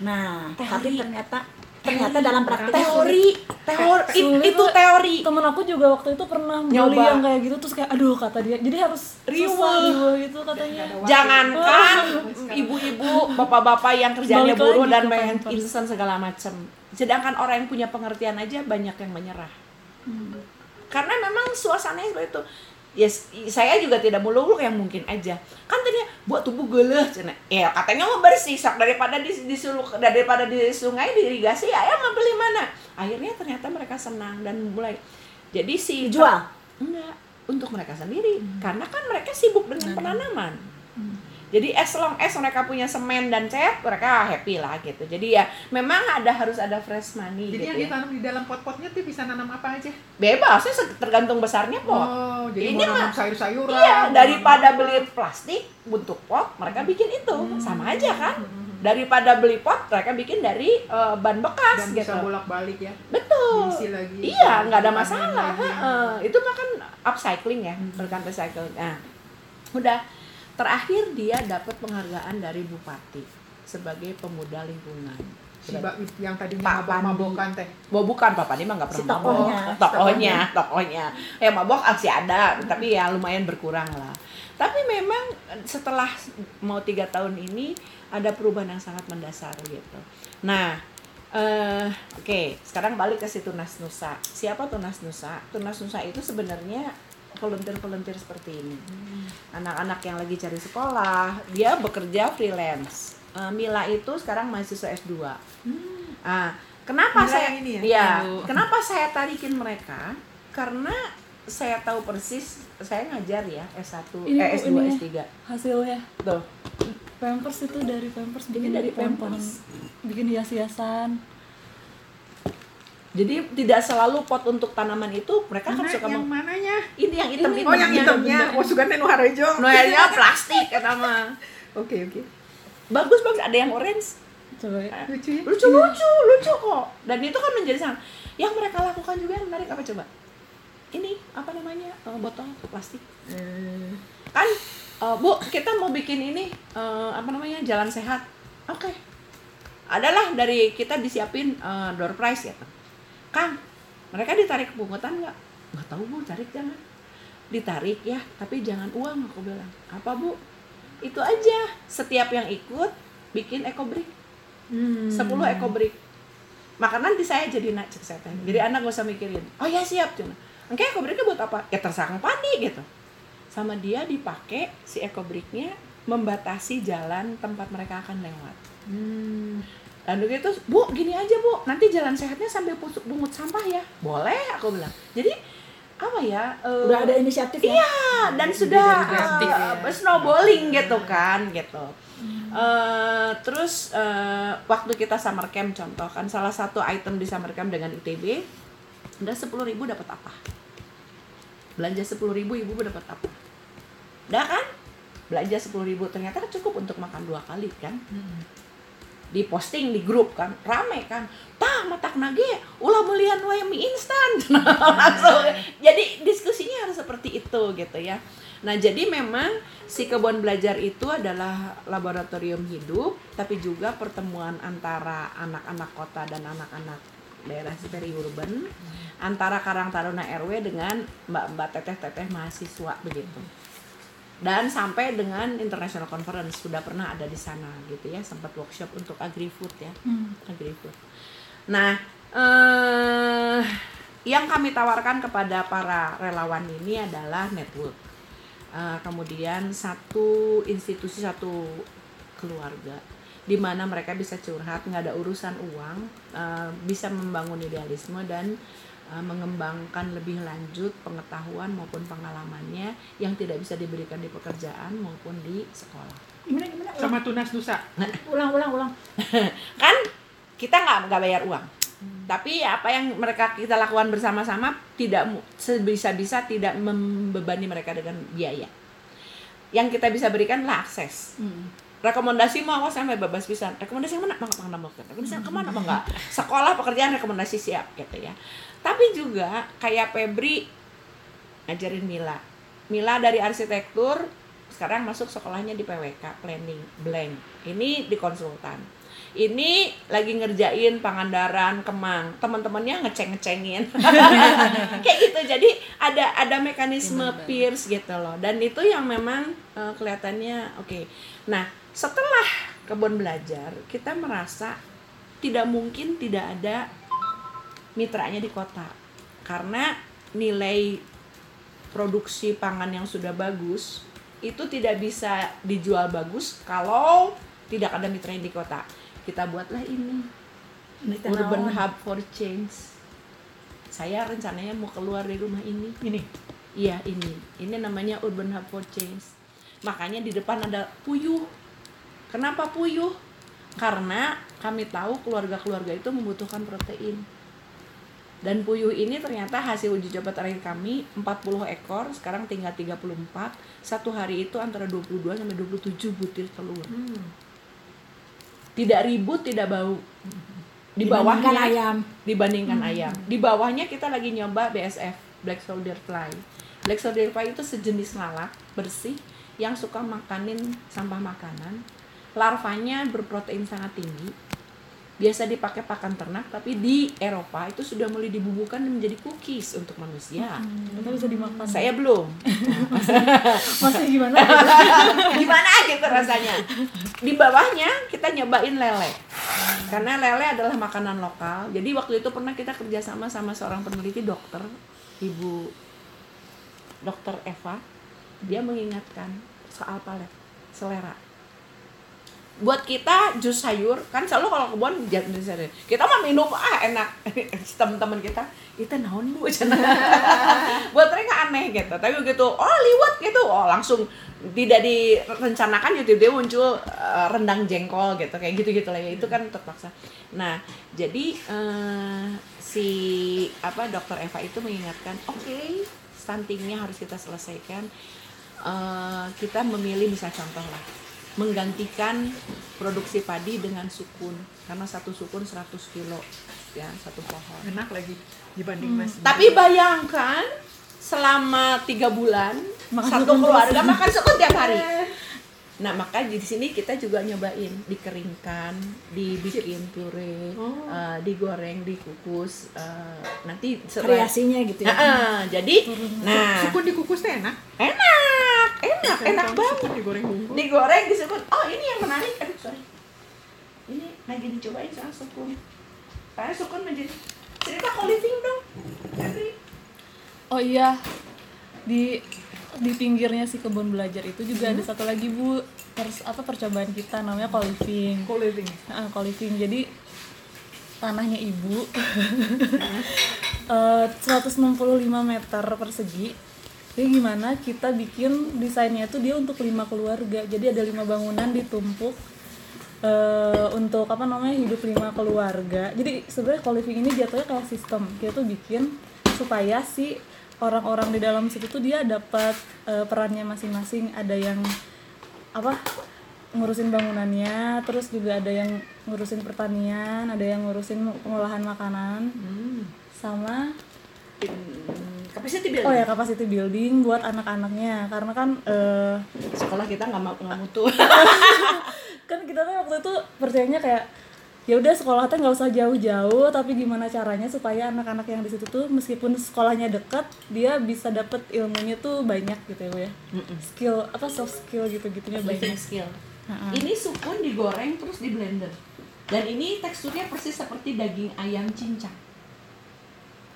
Nah, tapi Teori. ternyata ternyata dalam prakteknya teori teori. Sulit, itu teori. Temen aku juga waktu itu pernah beli Nyoba. yang kayak gitu terus kayak aduh kata dia. Jadi harus riweuh gitu katanya. Jangankan ibu-ibu bapak-bapak yang kerjanya Balik buruh dan pengen instan segala macam sedangkan orang yang punya pengertian aja banyak yang menyerah. Karena memang suasananya seperti itu yes saya juga tidak muluk-muluk yang mungkin aja. Kan tadinya buat tubuh geleh. Cina. Ya katanya mau bersih sok daripada di, di suluk daripada di sungai diirigasi ya ya mau beli mana? Akhirnya ternyata mereka senang dan mulai. Jadi si dijual. enggak untuk mereka sendiri. Karena kan mereka sibuk dengan penanaman jadi as long as mereka punya semen dan cat mereka happy lah gitu. Jadi ya memang ada harus ada fresh money Jadi gitu yang ya. ditanam di dalam pot-potnya tuh bisa nanam apa aja? bebas sih tergantung besarnya pot. Oh, jadi Ini mau nanam mah- sayur-sayuran. iya daripada nanam beli plastik bentuk pot mereka bikin itu. Sama aja kan. Daripada beli pot mereka bikin dari eh, ban dan bekas bisa gitu bolak-balik ya. betul. Diisi lagi. iya nggak ada masalah. lagi. itu mah kan upcycling ya berkan recycling nah udah terakhir dia dapat penghargaan dari bupati sebagai pemuda lingkungan. Si Mbak yang Pak mabok-mabokan teh. Wah bukan papa dia mah nggak Si pernah tokohnya. mabok. tokohnya. Tokohnya ya mabok masih ada tapi ya lumayan berkurang lah. Tapi memang setelah mau tiga tahun ini ada perubahan yang sangat mendasar gitu. Nah eh oke sekarang balik ke si Tunas Nusa. Siapa Tunas Nusa? Tunas Nusa itu sebenarnya volunteer volunteer seperti ini anak-anak yang lagi cari sekolah dia bekerja freelance Eh, Mila itu sekarang mahasiswa S2 Ah, kenapa Mila saya ini ya? Yang- kenapa saya tarikin mereka? Karena saya tahu persis saya ngajar ya S1 Ini, eh, Bu, S2 ini. S3. hasilnya Tuh. pampers itu dari pampers Ini bikin dari dari pohon-pohon Pampers. bikin hias-hiasan Jadi tidak selalu pot untuk tanaman itu mereka kan Mana suka yang meng- mananya? ini yang hitam hitam. Oh, yang hitamnya. Oh, sugane nu harejo. Noelnya plastik kata mah. Oke, oke. Bagus bagus ada yang orange. coba ya Lucu ya? Lucu lucu lucu kok. Dan itu kan menjadi sangat yang mereka lakukan juga yang menarik apa coba? Ini apa namanya? Eh, botol plastik. Eh, kan "Eh, bu kita mau bikin ini eh, apa namanya jalan sehat oke adalah dari kita disiapin eh, door prize ya kang mereka ditarik pungutan nggak? Nggak tahu bu tarik jangan. Ditarik ya tapi jangan uang aku bilang. Apa bu? Itu aja. Setiap yang ikut bikin ekobrik Hmm. 10 ekobrik maka nanti saya jadi nak cek tanya. jadi anak gak usah mikirin oh ya siap cuma. Oke ekobriknya buat apa? Ya terserah Kang padi gitu. Sama dia dipakai si ekobriknya membatasi jalan tempat mereka akan lewat. Hmm. Lalu gitu bu gini aja bu nanti jalan sehatnya sambil pusuk bungut sampah ya boleh aku bilang jadi apa ya eh, Udah ada inisiatif ya? Iya, dan sudah dari kreatif eh, ya. snowballing gitu kan, gitu. Eh, terus eh, waktu kita summer camp contoh kan salah satu item di summer camp dengan ITB udah sepuluh ribu dapat apa? Belanja sepuluh ribu ibu dapat apa? Udah kan? Belanja sepuluh ribu ternyata cukup untuk makan dua kali kan? di posting di grup kan rame kan. Tah matak nage ulah belian wae mie instan. Langsung. Jadi diskusinya harus seperti itu gitu ya. Nah jadi memang si kebun belajar itu adalah laboratorium hidup tapi juga pertemuan antara anak-anak kota dan anak-anak daerah periurban antara Karang Taruna RW dengan mbak-mbak teteh-teteh mahasiswa begitu dan sampai dengan international conference sudah pernah ada di sana gitu ya sempat workshop untuk agri food ya. Hmm. agri food nah eh yang kami tawarkan kepada para relawan ini adalah network. Eh, kemudian satu institusi satu keluarga di mana mereka bisa curhat nggak ada urusan uang eh, bisa membangun idealisme dan mengembangkan lebih lanjut pengetahuan maupun pengalamannya yang tidak bisa diberikan di pekerjaan maupun di sekolah Gimana gimana? Ulang, Sama tunas nusa. ulang, ulang. ulang. kan kita nggak nggak bayar uang tapi apa yang mereka kita lakukan bersama-sama tidak sebisa-bisa tidak membebani mereka dengan biaya yang kita bisa berikan lah akses Hmm. Rekomendasi mau aku sampai bebas bisa rekomendasi yang mana? Mau nggak mau rekomendasi yang ke mana mau nggak? Sekolah pekerjaan rekomendasi siap gitu ya. Tapi juga kayak Febri ngajarin Mila. Mila dari arsitektur sekarang masuk sekolahnya di PWK planning blank. Ini di konsultan. Ini lagi ngerjain Pangandaran Kemang. Teman-temannya ngeceng-ngecengin kayak gitu. Jadi ada ada mekanisme peers gitu loh. Dan itu yang memang eh, kelihatannya oke. Nah setelah kebun belajar kita merasa tidak mungkin tidak ada mitranya di kota karena nilai produksi pangan yang sudah bagus itu tidak bisa dijual bagus kalau tidak ada mitranya di kota kita buatlah ini Nita urban naon? hub for change saya rencananya mau keluar dari rumah ini Ini. Iya ini, ini namanya Urban Hub for Change. Makanya di depan ada puyuh. Kenapa puyuh? Karena kami tahu keluarga-keluarga itu membutuhkan protein. Dan puyuh ini ternyata hasil uji coba terakhir kami 40 ekor, sekarang tinggal 34. Satu hari itu antara 22 sampai 27 butir telur. Hmm. Tidak ribut, tidak bau. Di Dibandingkan bawahnya ayam. dibandingkan ayam. Di bawahnya kita lagi nyoba BSF, Black Soldier Fly. Black Soldier Fly itu sejenis lalat bersih yang suka makanin sampah makanan. Larvanya berprotein sangat tinggi. Biasa dipakai pakan ternak, tapi di Eropa itu sudah mulai dibubuhkan dan menjadi cookies untuk manusia. Ternyata bisa dimakan. Saya belum. Masih gimana? Gimana gitu rasanya? Di bawahnya kita nyobain lele. Karena lele adalah makanan lokal. Jadi waktu itu pernah kita kerjasama sama seorang peneliti dokter, Ibu Dokter Eva. Dia mengingatkan soal palet, selera. Buat kita jus sayur kan selalu kalau kebun jus sayur. Kita mah minum ah enak. Teman-teman kita itu naon bu? Buat mereka aneh gitu. Tapi begitu oh liwat gitu. Oh langsung tidak direncanakan tiba-tiba muncul eh, rendang jengkol gitu. Kayak gitu gitu lah ya. Itu kan terpaksa. Nah jadi eh, si apa dokter Eva itu mengingatkan oke stuntingnya harus kita selesaikan. Eh, kita memilih bisa contoh lah menggantikan produksi padi dengan sukun. Karena satu sukun 100 kilo ya satu pohon. Enak lagi dibanding mas. tapi bayangkan selama tiga bulan Makan satu keluarga makan sukun tiap hari nah maka di sini kita juga nyobain dikeringkan dibikin puree Oh. eh, digoreng dikukus eh, nanti setelah Variasinya gitu ya. Heeh, jadi nah Sukun dikukus teh enak. enak enak enak Kalau banget digoreng bungkus. digoreng disebut oh ini yang menarik aduh sorry ini lagi dicobain soal sukun karena sukun menjadi cerita co-living dong. Oh iya, di di pinggirnya si kebun belajar itu juga ada satu lagi bu pers, apa percobaan kita namanya co-living. Co-living. Ah, co-living. Jadi tanahnya ibu eh 165 meter persegi. Jadi gimana kita bikin desainnya itu dia untuk lima keluarga. Jadi ada lima bangunan ditumpuk eh untuk apa namanya hidup lima keluarga. Jadi sebenarnya co-living ini jatuhnya kayak sistem. Kita tuh bikin supaya si orang-orang di dalam situ tuh dia dapat eh, perannya masing-masing. Ada yang apa ngurusin bangunannya, terus juga ada yang ngurusin pertanian, ada yang ngurusin pengolahan makanan, sama Hmm, capacity building. Oh ya capacity building buat anak-anaknya. Karena kan eh, sekolah kita nggak mau nggak mutu. Kan kita tuh waktu itu percayanya kayak ya udah sekolah teh nggak usah jauh-jauh tapi gimana caranya supaya anak-anak yang di situ tuh meskipun sekolahnya dekat dia bisa dapet ilmunya tuh banyak gitu ya Bu ya? Skill apa soft skill gitu gitunya banyak. skill. Ha-ha. ini sukun digoreng terus di blender. Dan ini teksturnya persis seperti daging ayam cincang.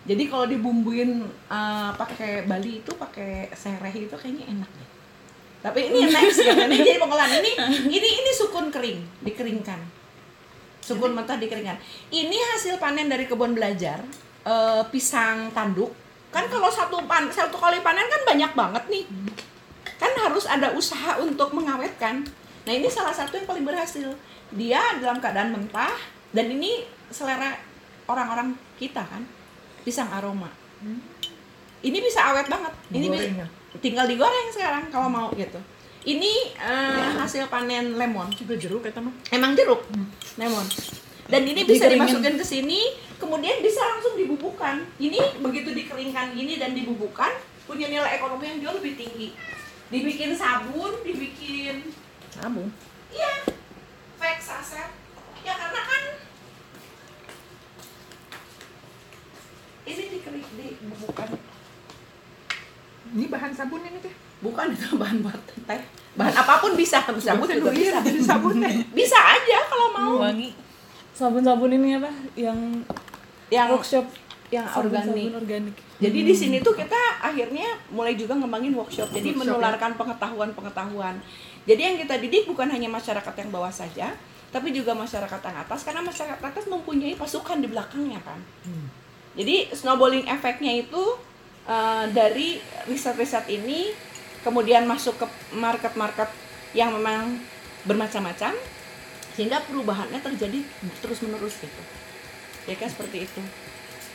Jadi kalau dibumbuin uh, pakai Bali itu pakai sereh itu kayaknya enak deh. Tapi ini next ya ini jadi pengolahan. Ini ini ini sukun kering dikeringkan sukun mentah dikeringkan ini hasil panen dari kebun belajar eh, pisang tanduk. Kan kalau satu pan satu kali panen kan banyak banget nih. Kan harus ada usaha untuk mengawetkan. Nah ini salah satu yang paling berhasil. Dia dalam keadaan mentah dan ini selera orang-orang kita kan. Pisang aroma. Ini bisa awet banget. Ini bisa, ya? tinggal digoreng sekarang kalau mau gitu ini eh, hasil panen lemon. Juga jeruk kata mah. emang jeruk? Lemon. Dan ini bisa dimasukin ke sini kemudian bisa langsung dibubuhkan. Ini begitu dikeringkan gini dan dibubuhkan punya nilai ekonomi yang jauh lebih tinggi. Dibikin sabun dibikin Sabun. iya fake saset ya karena kan ini dikering dibubuhkan. Ini bahan sabun ini teh. bukan itu bahan buat teh bahan apa pun bisa sabun juga bisa. sabun. Bisa aja kalau mau. Wangi. Sabun-sabun ini apa? Yang yang workshop. yang organik. organik. Jadi di sini tuh kita akhirnya mulai juga ngembangin workshop, jadi Workshop, menularkan pengetahuan-pengetahuan. Jadi yang kita didik bukan hanya masyarakat yang bawah saja, tapi juga masyarakat yang atas. Karena masyarakat atas mempunyai pasukan di belakangnya kan. Jadi snowballing efeknya itu eh, dari riset-riset ini kemudian masuk ke market-market yang memang bermacam-macam sehingga perubahannya terjadi terus-menerus gitu. Ya kan seperti itu.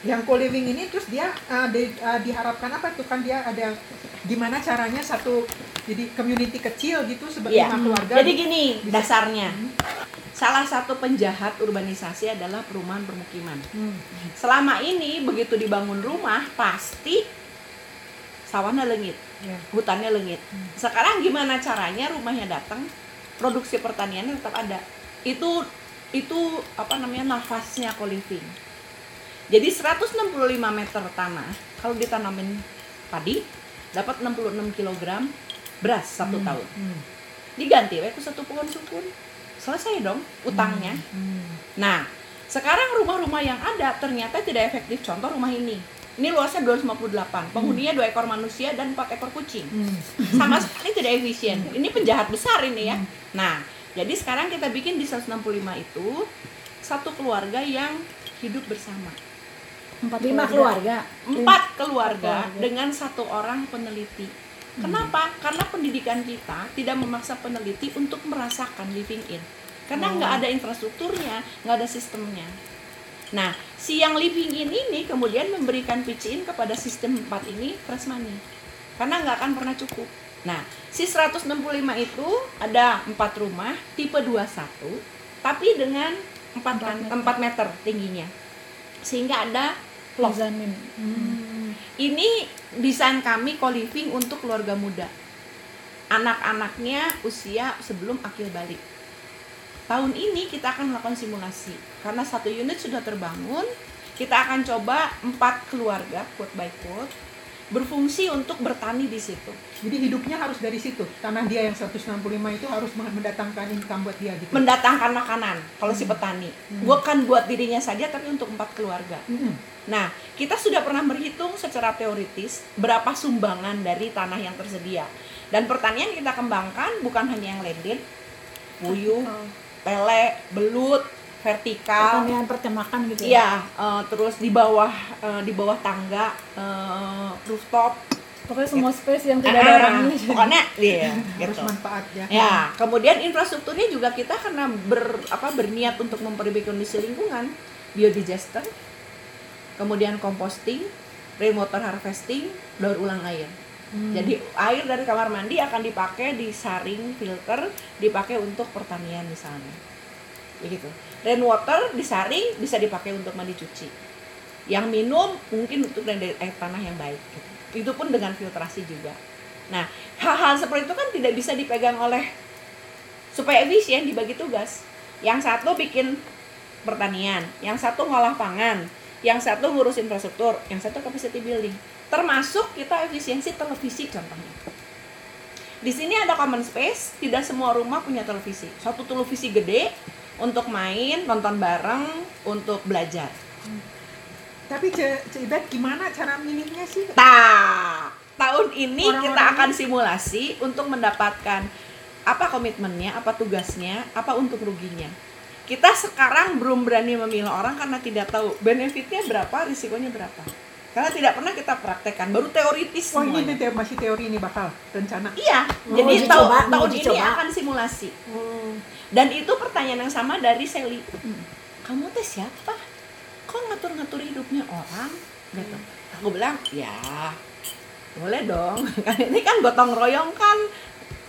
Yang co-living ini terus dia uh, di- uh, diharapkan apa tuh kan dia ada gimana caranya satu jadi community kecil gitu sebagai Iya. lima keluarga. Jadi gini bisa- dasarnya. Salah satu penjahat urbanisasi adalah perumahan permukiman. Hmm. Selama ini begitu dibangun rumah pasti sawahnya lengit, Ya. hutannya lengit. Sekarang gimana caranya rumahnya datang, produksi pertaniannya tetap ada. Itu itu apa namanya nafasnya co-living. Jadi 165 meter tanah kalau ditanamin padi dapat 66 kg beras satu tahun Hmm. diganti we satu pohon sukun selesai dong utangnya Hmm. nah sekarang rumah-rumah yang ada ternyata tidak efektif contoh rumah ini ini luasnya 258 penghuninya dua ekor manusia dan empat ekor kucing Hmm. sama sekali tidak efisien ini penjahat besar ini ya nah jadi sekarang kita bikin di 165 itu satu keluarga yang hidup bersama empat Lima keluarga. empat keluarga keluarga. dengan satu orang peneliti. Kenapa? Karena pendidikan kita tidak memaksa peneliti untuk merasakan living in. Karena nggak ada infrastrukturnya, nggak ada sistemnya. Nah, si yang living in ini kemudian memberikan pitch in kepada sistem 4 ini fresh money. Karena nggak akan pernah cukup. Nah, si 165 itu ada empat rumah tipe 21, tapi dengan 4, Empat meter. 4 meter tingginya. Sehingga ada mezanin Hmm. ini desain kami co-living untuk keluarga muda. Anak-anaknya usia sebelum akil balik. Tahun ini kita akan melakukan simulasi karena satu unit sudah terbangun. Kita akan coba empat keluarga quote by quote berfungsi untuk bertani di situ. Jadi hidupnya harus dari situ. Tanah dia yang 165 itu harus mendatangkan income buat dia gitu. Mendatangkan makanan kalau si petani. Bukan buat dirinya saja tapi untuk empat keluarga. Mm-mm. Nah, kita sudah pernah berhitung secara teoritis berapa sumbangan dari tanah yang tersedia. Dan pertanian kita kembangkan bukan hanya yang landed, puyuh, lele, belut, vertikal, pertanian pertemakan gitu ya Iya, eh, terus di bawah eh, di bawah tangga eh, rooftop. pokoknya semua space yang tidak ada Ah, orangnya Pokoknya iya, Harus gitu. manfaat ya. Ya, kemudian infrastrukturnya juga kita karena ber apa berniat untuk memperbaiki kondisi lingkungan, biodigester, kemudian composting, rainwater harvesting, daur ulang air. Jadi air dari kamar mandi akan dipakai disaring filter, dipakai untuk pertanian misalnya. Begitu. Rainwater disaring bisa dipakai untuk mandi cuci. Yang minum mungkin untuk dari air tanah yang baik. Gitu. Itu pun dengan filtrasi juga. Nah, hal-hal seperti itu kan tidak bisa dipegang oleh supaya efisien dibagi tugas. Yang satu bikin pertanian, yang satu ngolah pangan, yang satu ngurus infrastruktur, yang satu capacity building. Termasuk kita efisiensi televisi contohnya. Di sini ada common space, tidak semua rumah punya televisi. Satu televisi gede untuk main, nonton bareng, untuk belajar. Tapi Ce Ce Ibet gimana cara minimnya sih? Nah, tahun ini Orang-orang kita ini- akan simulasi untuk mendapatkan apa komitmennya, apa tugasnya, apa untuk ruginya. Kita sekarang belum berani memilih orang karena tidak tahu benefitnya berapa, risikonya berapa. Karena tidak pernah kita praktekkan, baru teoritis Oh ini semuanya. te- masih teori ini bakal rencana. Iya, Oh, jadi tahun, ini coba. akan simulasi. Oh. Dan itu pertanyaan yang sama dari Sally. Kamu teh siapa? Kok ngatur-ngatur hidupnya orang? Gitu. Aku bilang, ya boleh dong. Kan ini kan gotong royong kan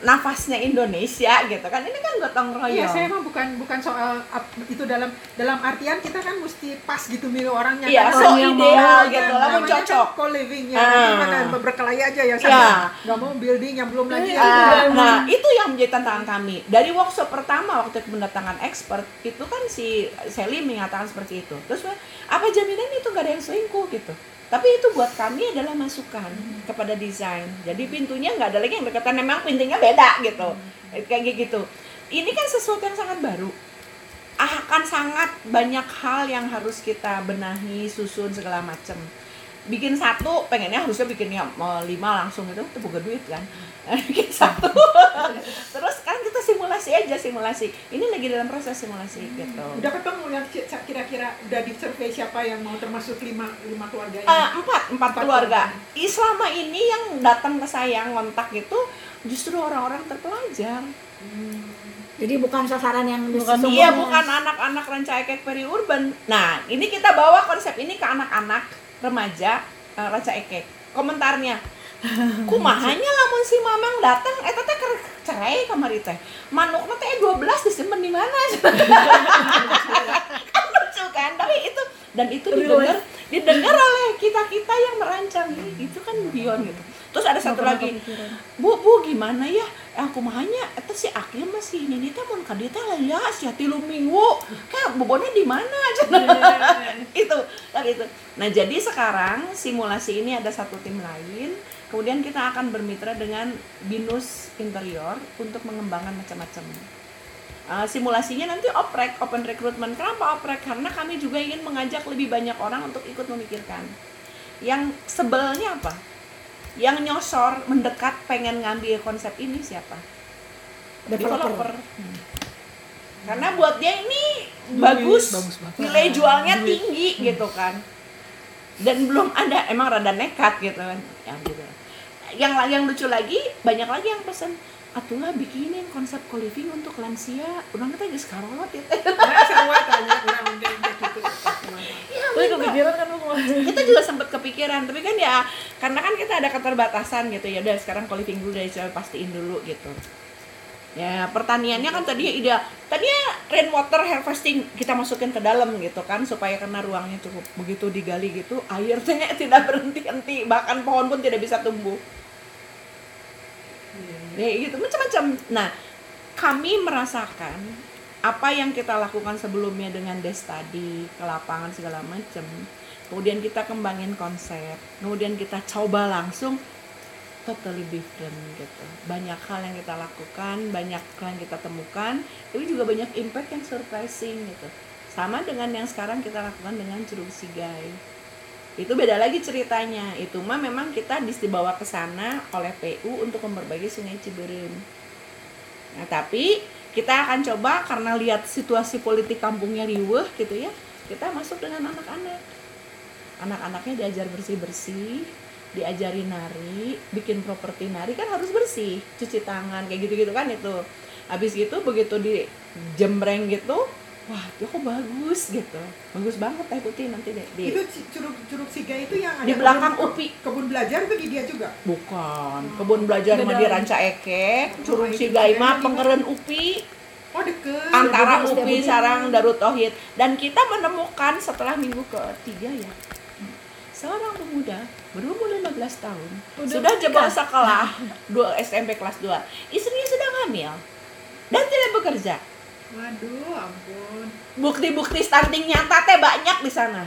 nafasnya Indonesia gitu kan. Ini kan gotong Iya, saya royong. mah bukan bukan soal itu dalam dalam artian kita kan mesti pas gitu milih orangnya. Iya, Karena so orang ideal mau- gitu, kan lah, cocok. Kan co-living ya, Ah. nanti mana berkelahi aja yang Ya. sama. Gak mau building yang belum lagi. Ah, udah- nah itu yang menjadi tantangan kami dari workshop pertama waktu mendatangkan expert itu kan si Sally mengatakan seperti itu terus apa jaminan itu gak ada yang selingkuh gitu tapi itu buat kami adalah masukan kepada desain. Jadi pintunya nggak ada lagi yang dekatan memang pintunya beda gitu. Kayak gitu. Ini kan sesuatu yang sangat baru. Akan sangat banyak hal yang harus kita benahi susun segala macam bikin satu pengennya harusnya bikinnya mau lima langsung itu itu bukan duit kan satu terus kan kita simulasi aja simulasi ini lagi dalam proses simulasi gitu Udah ketemu yang ki- kira-kira udah di survei siapa yang mau termasuk lima lima keluarga ini? Eh, empat empat Empat keluarga keluarga. Ih, selama ini yang datang ke saya ngontak itu justru orang-orang terpelajar jadi bukan sasaran yang Bukan. Iya bukan anak-anak Rancaikek peri-urban. Nah ini kita bawa konsep ini ke anak-anak remaja uh, Rancaikek. Komentarnya, kumahanya lamun si mamang datang, eh teteh ker cerai kamari teh. Manuk teh 12 disimpan di mana? kan lucu kan? Tapi itu dan itu didengar didengar oleh kita kita yang merancang. Ini itu kan beyond gitu. Terus ada satu lagi, bu bu gimana ya? Aku mahanya itu si Akil masih ini teh mun ka dieu teh lah ya si tilu minggu kan bobona di mana? Aja itu kan itu. Nah jadi sekarang simulasi ini ada satu tim lain kemudian kita akan bermitra dengan binus interior untuk mengembangkan macam-macam. Uh, simulasinya nanti oprek open recruitment. Kenapa oprek? Karena kami juga ingin mengajak lebih banyak orang untuk ikut memikirkan. Yang sebelnya apa? Yang nyosor mendekat pengen ngambil konsep ini siapa? Developer. Hmm. karena buat dia ini bagus, nilai jualnya tinggi gitu kan. Dan belum ada emang rada nekat gitu kan. Ya gitu yang yang lucu lagi banyak lagi yang pesen atulah bikinin konsep co-living untuk lansia orang kita geus karolot ya teh." Nah, sarua tanya. Tapi kepikiran kan kita juga sempat kepikiran tapi kan ya karena kan kita ada keterbatasan gitu ya udah sekarang co-living dulu dari pastiin dulu gitu Ya, pertaniannya kan tadinya ide tadinya rainwater harvesting kita masukin ke dalam gitu kan supaya karena ruangnya cukup. Begitu digali gitu, airnya tidak berhenti-henti, bahkan pohon pun tidak bisa tumbuh. Ya gitu macam-macam. Nah, kami merasakan apa yang kita lakukan sebelumnya dengan desk tadi, ke lapangan segala macam. Kemudian kita kembangin konsep, kemudian kita coba langsung totally different gitu. Banyak hal yang kita lakukan, banyak hal yang kita temukan, tapi juga banyak impact yang surprising gitu. Sama dengan yang sekarang kita lakukan dengan Curug Sigai. Itu beda lagi ceritanya. Itu mah memang kita dibawa ke sana oleh PU untuk memperbaiki Sungai Ciberem. Nah, tapi kita akan coba karena lihat situasi politik kampungnya riweh gitu ya. Kita masuk dengan anak-anak. Anak-anaknya diajar bersih-bersih, diajari nari, bikin properti nari kan harus bersih, cuci tangan kayak gitu-gitu kan itu. Habis gitu begitu di jembreng gitu, wah itu kok bagus gitu. Bagus banget teh putih nanti deh di Itu curug curug siga itu yang ada Di belakang kebun- UPI. Kebun belajar itu di dia juga. Bukan, kebun belajar Beda mah di. Ranca Ekek, Curug Oh, Sigai bedanya mah di pengeren UPI, Oh deket. antara UPI sarang Darut Tauhid. Dan kita menemukan setelah minggu ketiga ya, seorang pemuda berumur 15 tahun Udah sudah jebol sekolah dua SMP kelas 2 istrinya sudah hamil dan tidak bekerja Waduh, ampun. bukti-bukti stunting nyata teh banyak di sana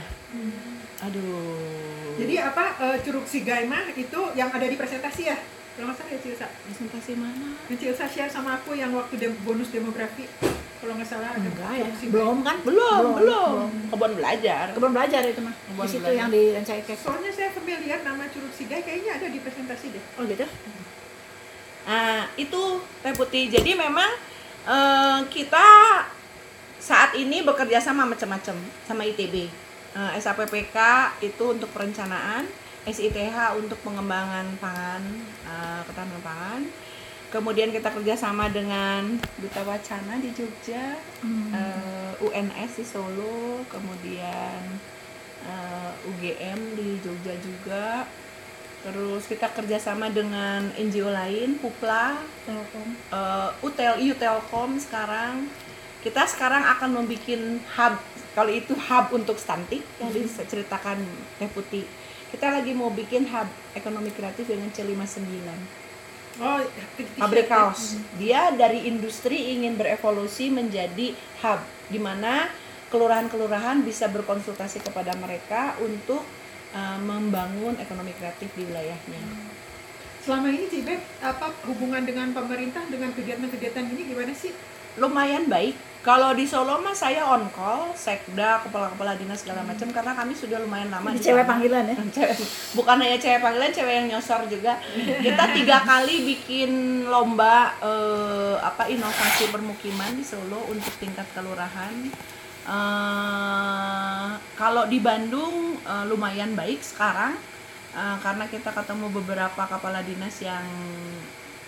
aduh Jadi apa eh, curug sigai mah itu yang ada di presentasi ya? Kalau nggak salah ya Cilsa. presentasi mana Yang Cilsa share sama aku yang waktu dem- bonus demografi. Kalau nggak salah ada Enggak ya, sigai. belum kan? belum belum kebun belajar Kebun belajar itu mah. Kebun Di situ belajar. yang di Rancayakek. Soalnya saya familiar nama curug sigai kayaknya ada di presentasi deh. Oh gitu. Nah, itu Teh Putih. Jadi memang eh, kita saat ini bekerja sama macam-macam sama ITB. Eh, SAPPK itu untuk perencanaan, SITH untuk pengembangan pangan, eh, ketahanan pangan. Kemudian kita kerjasama dengan Duta Wacana di Jogja, eh, UNS di Solo, kemudian eh, UGM di Jogja juga. Terus kita kerjasama dengan NGO lain, Pupla, Telkom. uh, UTEL, IU Telkom sekarang. Kita sekarang akan membuat hub, kalau itu hub untuk stunting yang diceritakan Teh Putih. Kita lagi mau bikin hub ekonomi kreatif dengan C59. Oh, Pabrik kaos. Dia dari industri ingin berevolusi menjadi hub di mana kelurahan-kelurahan bisa berkonsultasi kepada mereka untuk uh, membangun ekonomi kreatif di wilayahnya. Selama ini Cibet apa hubungan dengan pemerintah dengan kegiatan-kegiatan ini gimana sih? lumayan baik. Kalau di Solo mah saya on call, sekda, kepala-kepala dinas segala macam karena kami sudah lumayan lama Di cewek panggilan ya. Cewek- bukan hanya cewek panggilan, cewek yang nyosor juga. Kita tiga kali bikin lomba eh, apa inovasi permukiman di Solo untuk tingkat kelurahan. Eh, kalau di Bandung eh, lumayan baik sekarang eh, karena kita ketemu beberapa kepala dinas yang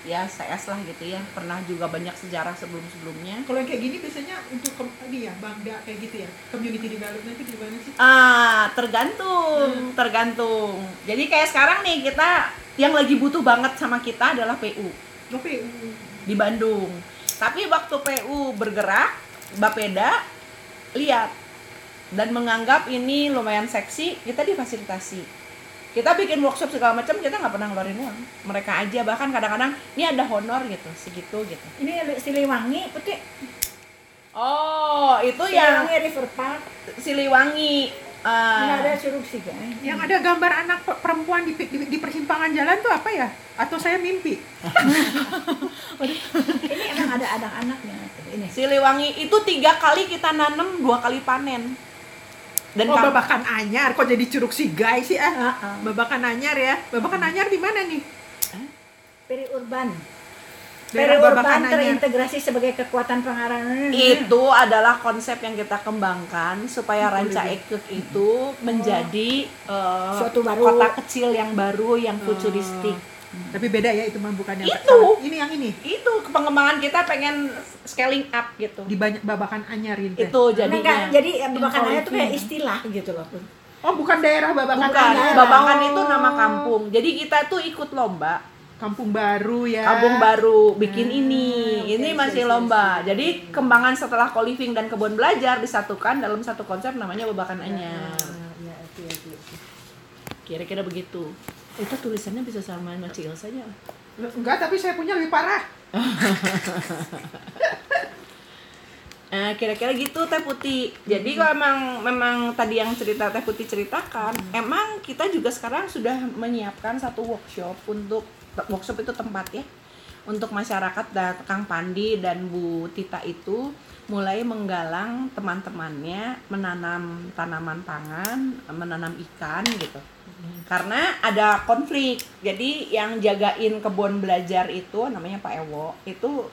ya CS lah gitu ya pernah juga banyak sejarah sebelum sebelumnya Kalau yang kayak gini biasanya untuk ini ya, bangda kayak gitu ya. Community development itu gimana sih? Ah, tergantung, tergantung. Jadi kayak sekarang nih kita yang lagi butuh banget sama kita adalah PU Oke, di Bandung. Tapi waktu PU bergerak, Bapeda lihat dan menganggap ini lumayan seksi, kita difasilitasi. Kita bikin workshop segala macam, kita nggak pernah ngeluarin uang. Mereka aja bahkan kadang-kadang ini ada honor gitu, segitu gitu. Ini Siliwangi, putih. Oh, itu yang Siliwangi River Park. Siliwangi. Ini Ah, ada Curug Sigai. yang ada gambar anak pe- perempuan di, di, di persimpangan jalan tuh apa ya? Atau saya mimpi? Ini emang ada anak-anaknya. Ini. Siliwangi itu tiga kali kita nanam, dua kali panen. Dan oh, babakan anyar. Kok jadi curug sigai sih ah? Ah, ah. Babakan anyar ya. Babakan anyar di mana nih? Daerah Periurban Babakan Anyar. terintegrasi sebagai kekuatan pengarang. itu adalah konsep yang kita kembangkan supaya Ranca Ekek itu menjadi eh, Suatu baru. kota kecil yang baru yang futuristik. Tapi beda ya itu mah bukan yang Itu. Ini yang ini Itu pengembangan kita pengen scaling up gitu. di banyak babakan anyar ini. Itu Nah, enggak, jadi ya, Babakan Anyar itu kayak istilah gitu loh. Oh, bukan daerah babakan Bukan, anyar. Babakan Oh. itu nama kampung. Jadi kita tuh ikut lomba kampung baru ya. Kampung baru bikin Hmm, ini. oke, ini masih oke, lomba. oke. Jadi kembangan setelah co-living dan kebun belajar disatukan dalam satu konsep namanya Babakan Anyar. Ah, ya, oke. Kira-kira begitu. Itu tulisannya bisa sama Macil saja. Enggak, tapi saya punya lebih parah. Nah, kira-kira gitu Teh Putih. Jadi kalau emang memang tadi yang cerita Teh Putih ceritakan, emang kita juga sekarang sudah menyiapkan satu workshop untuk workshop itu tempat ya untuk masyarakat dan Kang Pandi dan Bu Tita itu mulai menggalang teman-temannya menanam tanaman pangan, menanam ikan gitu. Karena ada konflik. Jadi yang jagain kebun belajar itu namanya Pak Ewo itu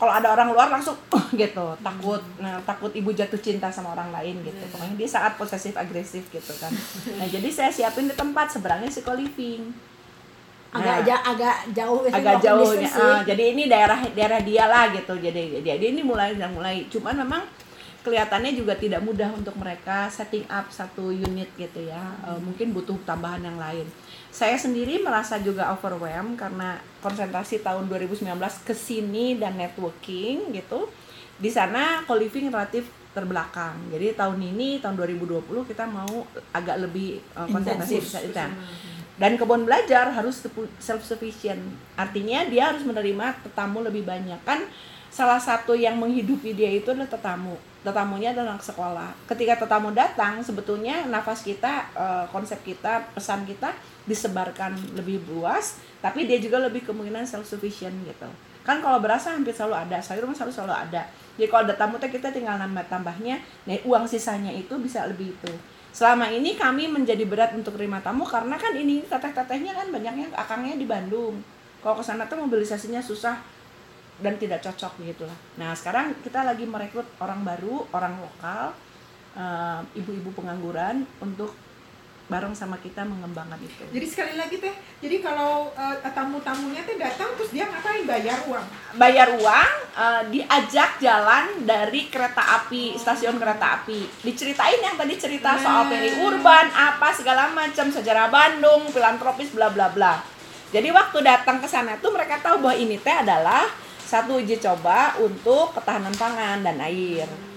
kalau ada orang luar langsung "Uh," gitu. Takut. Nah takut ibu jatuh cinta sama orang lain gitu. Pokoknya dia saat posesif agresif gitu kan. Nah jadi saya siapin di tempat seberangnya si co-living agak Nah, ja- agak jauh agak distance sih. ah, jadi ini daerah daerah dia lah gitu. Jadi jadi ini mulai dan mulai. Cuman memang kelihatannya juga tidak mudah untuk mereka setting up satu unit gitu ya. Eh, mungkin butuh tambahan yang lain. Saya sendiri merasa juga overwhelmed karena konsentrasi tahun 2019 ke sini dan networking gitu. Di sana co-living relatif terbelakang. Jadi tahun ini tahun 2020 kita mau agak lebih eh, konsentrasi Intensif. bisa- dan kebun belajar harus self sufficient artinya dia harus menerima tetamu lebih banyak. Kan salah satu yang menghidupi dia itu adalah tetamu. Tetamunya adalah anak sekolah. Ketika tetamu datang sebetulnya nafas kita eh, konsep kita pesan kita disebarkan lebih luas tapi dia juga lebih kemungkinan self sufficient gitu. Kan kalau berasa hampir selalu ada sayur selalu selalu ada. Jadi kalau ada tamu kita tinggal nambah tambahnya nah uang sisanya itu bisa lebih itu selama ini kami menjadi berat untuk terima tamu karena kan ini teteh-tetehnya kan banyaknya akangnya di Bandung. Kalau ke sana tuh mobilisasinya susah dan tidak cocok gitu lah. Nah sekarang kita lagi merekrut orang baru orang lokal eh, ibu-ibu pengangguran untuk bareng sama kita mengembangkan itu. Jadi sekali lagi teh, jadi kalau eh, tamu-tamunya teh datang terus dia ngapain? Bayar uang? bayar uang eh, diajak jalan dari kereta api stasiun kereta api. Diceritain yang tadi cerita soal peri urban apa segala macam sejarah Bandung filantropis bla bla bla. Jadi waktu datang ke sana tuh mereka tahu bahwa ini teh adalah satu uji coba untuk ketahanan pangan dan air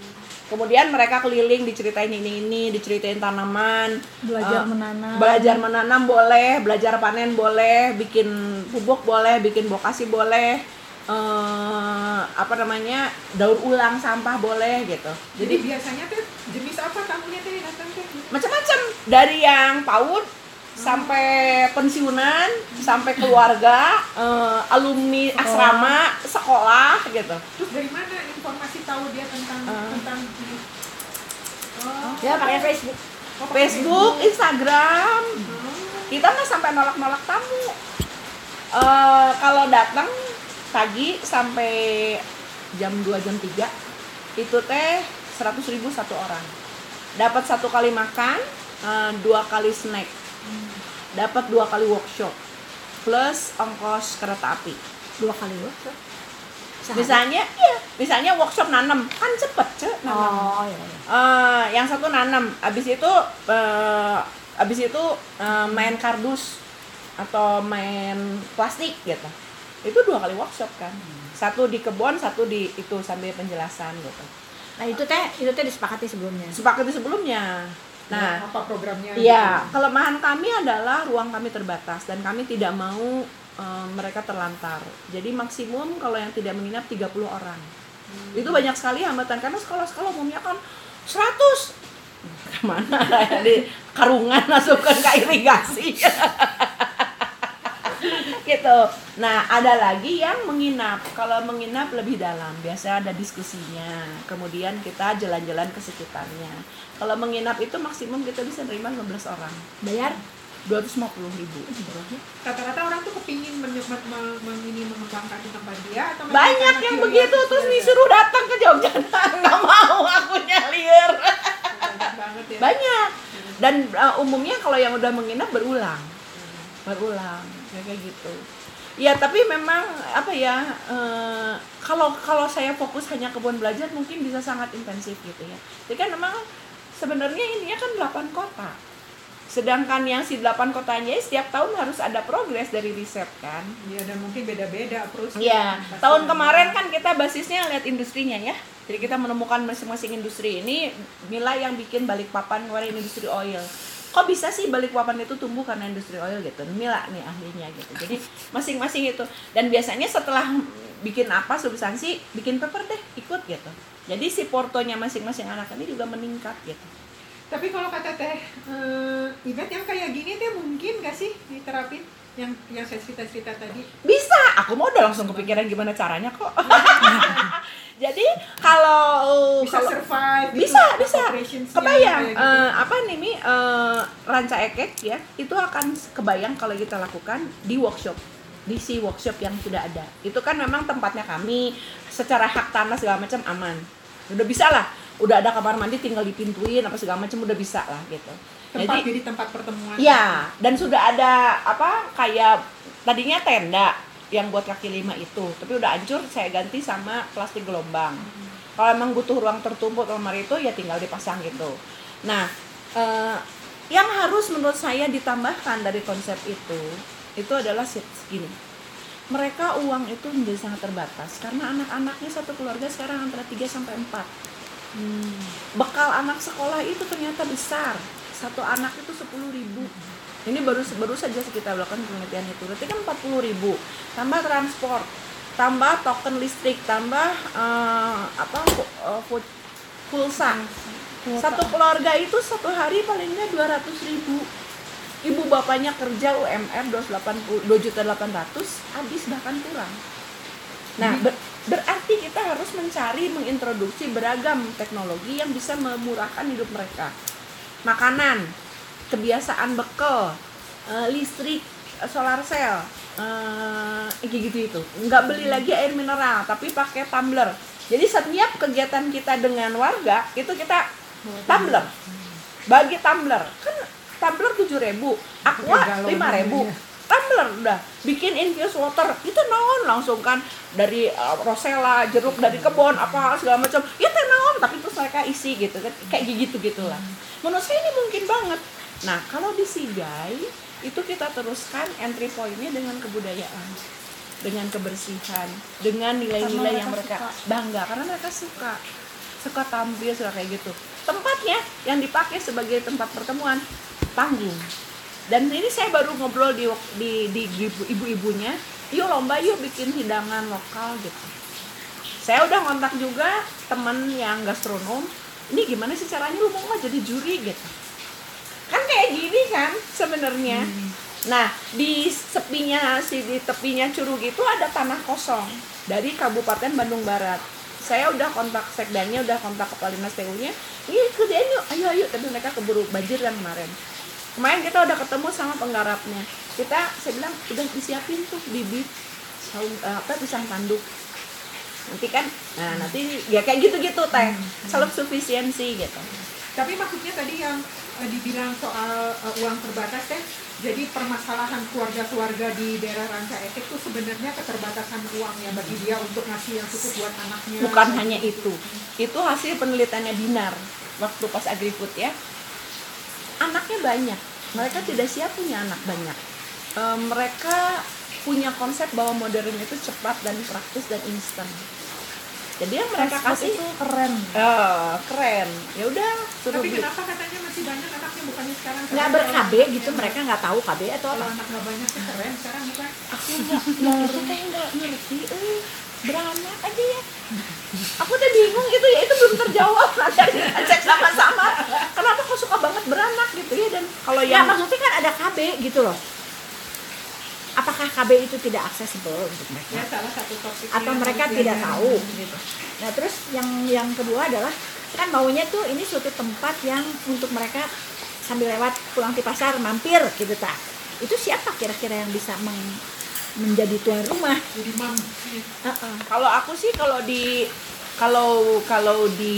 kemudian mereka keliling diceritain ini ini diceritain tanaman. Belajar Eh, menanam. belajar menanam boleh belajar panen boleh bikin pupuk boleh bikin bokasi boleh eh apa namanya daur ulang sampah boleh gitu. Jadi jadi biasanya teh jenis apa tamunya teh datang teh? macam-macam. Dari yang PAUD sampai pensiunan sampai keluarga eh, alumni asrama sekolah gitu. Terus dari mana informasi tahu dia tentang Eh. tentang? Oh, ya pakai Facebook. Oh, pakai Facebook Instagram. Oh. kita nggak sampai nolak-nolak tamu. Eh, kalau datang pagi sampai jam 2 jam 3 itu teh 100.000 ribu satu orang. Dapat satu kali makan eh, dua kali snack dapat dua kali workshop. Plus ongkos kereta api. Dua kali workshop? Sehari. misalnya iya. Misalnya workshop nanam. Kan cepet cek nanam. Oh iya, iya. Eh, yang satu nanam. Abis itu eh, abis itu eh, main kardus atau main plastik gitu. Itu dua kali workshop kan. Satu di kebun satu di itu sambil penjelasan gitu. Nah itu teh itu teh disepakati sebelumnya? Sepakati sebelumnya nah apa programnya? Iya, gitu? kelemahan kami adalah ruang kami terbatas dan kami tidak mau eh, mereka terlantar. Jadi maksimum kalau yang tidak menginap 30 orang. Itu banyak sekali hambatan karena sekolah-sekolah umumnya kan 100 ke mana di karungan masukkan ke irigasi gitu. Nah ada lagi yang menginap. Kalau menginap lebih dalam biasa ada diskusinya. Kemudian kita jalan-jalan ke sekitarnya. Kalau menginap itu maksimum kita bisa nerima 15 orang. Bayar? 250 ribu. Rata-rata orang tuh kepingin men men men- men- ini mengembangkan di tempat dia atau banyak yang begitu terus disuruh datang ke Jogja. Nggak mau aku nyalir Banyak banget ya. banyak. Dan uh, umumnya kalau yang udah menginap berulang berulang ya kayak gitu ya tapi memang apa ya eh, kalau kalau saya fokus hanya kebun belajar mungkin bisa sangat intensif gitu ya jadi kan memang sebenarnya ini kan 8 kota Sedangkan yang si delapan kotanya setiap tahun harus ada progres dari riset kan. Iya dan mungkin beda-beda approach. Iya, tahun kemarin kan kita basisnya lihat industrinya ya. Jadi kita menemukan masing-masing industri ini Mila yang bikin Balikpapan kemarin industri oil. Kok bisa sih Balikpapan itu tumbuh karena industri oil gitu? Mila nih ahlinya gitu. Jadi masing-masing itu. Dan biasanya setelah bikin apa substansi, bikin paper deh ikut gitu. Jadi si portonya masing-masing anak ini juga meningkat gitu. Tapi kalau kata teh eh, Ivet yang kayak gini teh mungkin gak sih diterapin yang yang saya cerita-cerita tadi? Bisa, aku mau udah langsung kepikiran gimana caranya kok. Jadi kalau Bisa kalau- survive gitu, bisa bisa. kebayang kayak gitu. eh, apa nih Mi? Eh, ranca ekek ya itu akan kebayang kalau kita lakukan di workshop. Di si workshop yang sudah ada. Itu kan memang tempatnya kami secara hak tanah segala macam aman. Udah bisa lah. Udah ada kamar mandi tinggal dipintuin apa segala macam udah bisa lah gitu tempat jadi jadi tempat pertemuan. Ya, dan sudah ada apa kayak tadinya tenda yang buat kaki lima itu, tapi udah hancur saya ganti sama plastik gelombang. Kalau emang butuh ruang tertumpuk kamar itu ya tinggal dipasang gitu. Nah, eh, yang harus menurut saya ditambahkan dari konsep itu itu adalah segini. Mereka uang itu menjadi sangat terbatas karena anak-anaknya satu keluarga sekarang antara 3 sampai 4 bekal anak sekolah itu ternyata besar satu anak itu sepuluh ribu. Ini baru baru saja kita lakukan penelitian itu. Berarti kan empat puluh ribu. Tambah transport tambah token listrik tambah eh, apa eh, pulsa satu keluarga itu satu hari paling nggak dua ratus ribu. Ibu bapaknya kerja UMR 280 2 juta 800 habis bahkan kurang. Nah, ber- berarti kita harus mencari mengintroduksi beragam teknologi yang bisa memurahkan hidup mereka. Makanan, kebiasaan bekal, eh, listrik, eh, solar cell, eh, kayak gitu itu. Nggak beli lagi air mineral, tapi pakai tumbler. Jadi setiap kegiatan kita dengan warga itu kita tumbler. Bagi tumbler, kan tumbler 7000, aqua galon 5000 namanya. Tumbler udah bikin infused water. Itu naon langsung kan? Dari uh, rosella jeruk dari kebun apa segala macam. Ya teh naon tapi terus mereka isi gitu kan. Kayak gitu gitulah. Menurut saya ini mungkin banget. Nah kalau di Sigai itu kita teruskan entry pointnya dengan kebudayaan. Dengan kebersihan. Dengan nilai-nilai yang mereka mereka bangga. Karena mereka suka. Suka tampil suka kayak gitu. Tempatnya yang dipakai sebagai tempat pertemuan panggung dan ini saya baru ngobrol di di, di ibu- ibu-ibunya. Yuk lomba yuk bikin hidangan lokal gitu. Saya udah kontak juga temen yang gastronom. Ini gimana sih caranya? Lu mau nggak jadi juri gitu? Kan kayak gini kan sebenarnya. Nah di sepinya si di tepinya curug itu ada tanah kosong dari Kabupaten Bandung Barat. Saya udah kontak sekdanya udah kontak kepala dinas TU nya ini kerjain yuk ayo ayo. Tapi mereka keburu banjir kan kemarin kemarin kita udah ketemu sama penggarapnya. Kita saya bilang udah disiapin tuh bibit saung eh, apa pisang tanduk. Nanti kan nah nanti ya kayak gitu-gitu teh. Self sufficiency gitu. Tapi maksudnya tadi yang eh, dibilang soal eh, uang terbatas teh, jadi permasalahan keluarga-keluarga di daerah Ranca Ekek tuh sebenarnya keterbatasan uang ya bagi dia untuk ngasih yang cukup buat anaknya. bukan hanya itu. Itu hasil penelitiannya Dinar waktu pas agrifood ya anaknya banyak. Mereka tidak siap punya anak banyak. Eh, mereka punya konsep bahwa modern itu cepat dan praktis dan instan. Jadi yang mereka Fast food kasih itu keren. Eh, keren. Ya udah suruh Tapi beli. kenapa katanya masih banyak anaknya bukannya sekarang? nggak Karena ber-KB kalau- gitu mereka nggak tahu KB atau apa. anak nggak banyak tuh keren. Sekarang bukan? aku nggak ngerti teh nggak ngerti. Eh beranak aja ya aku tuh bingung gitu ya itu belum terjawab nanti cek sama-sama kenapa kok suka banget beranak gitu ya dan kalau ya yang maksudnya kan ada KB gitu loh apakah KB itu tidak aksesibel untuk mereka Ya salah satu topik. atau mereka tidak tahu gitu. Nah terus yang yang kedua adalah kan maunya tuh ini suatu tempat yang untuk mereka sambil lewat pulang di pasar mampir gitu tak. Itu siapa kira-kira yang bisa meng- menjadi tuan rumah? Jadi mam. Heeh. kalau aku sih kalau di kalau kalau di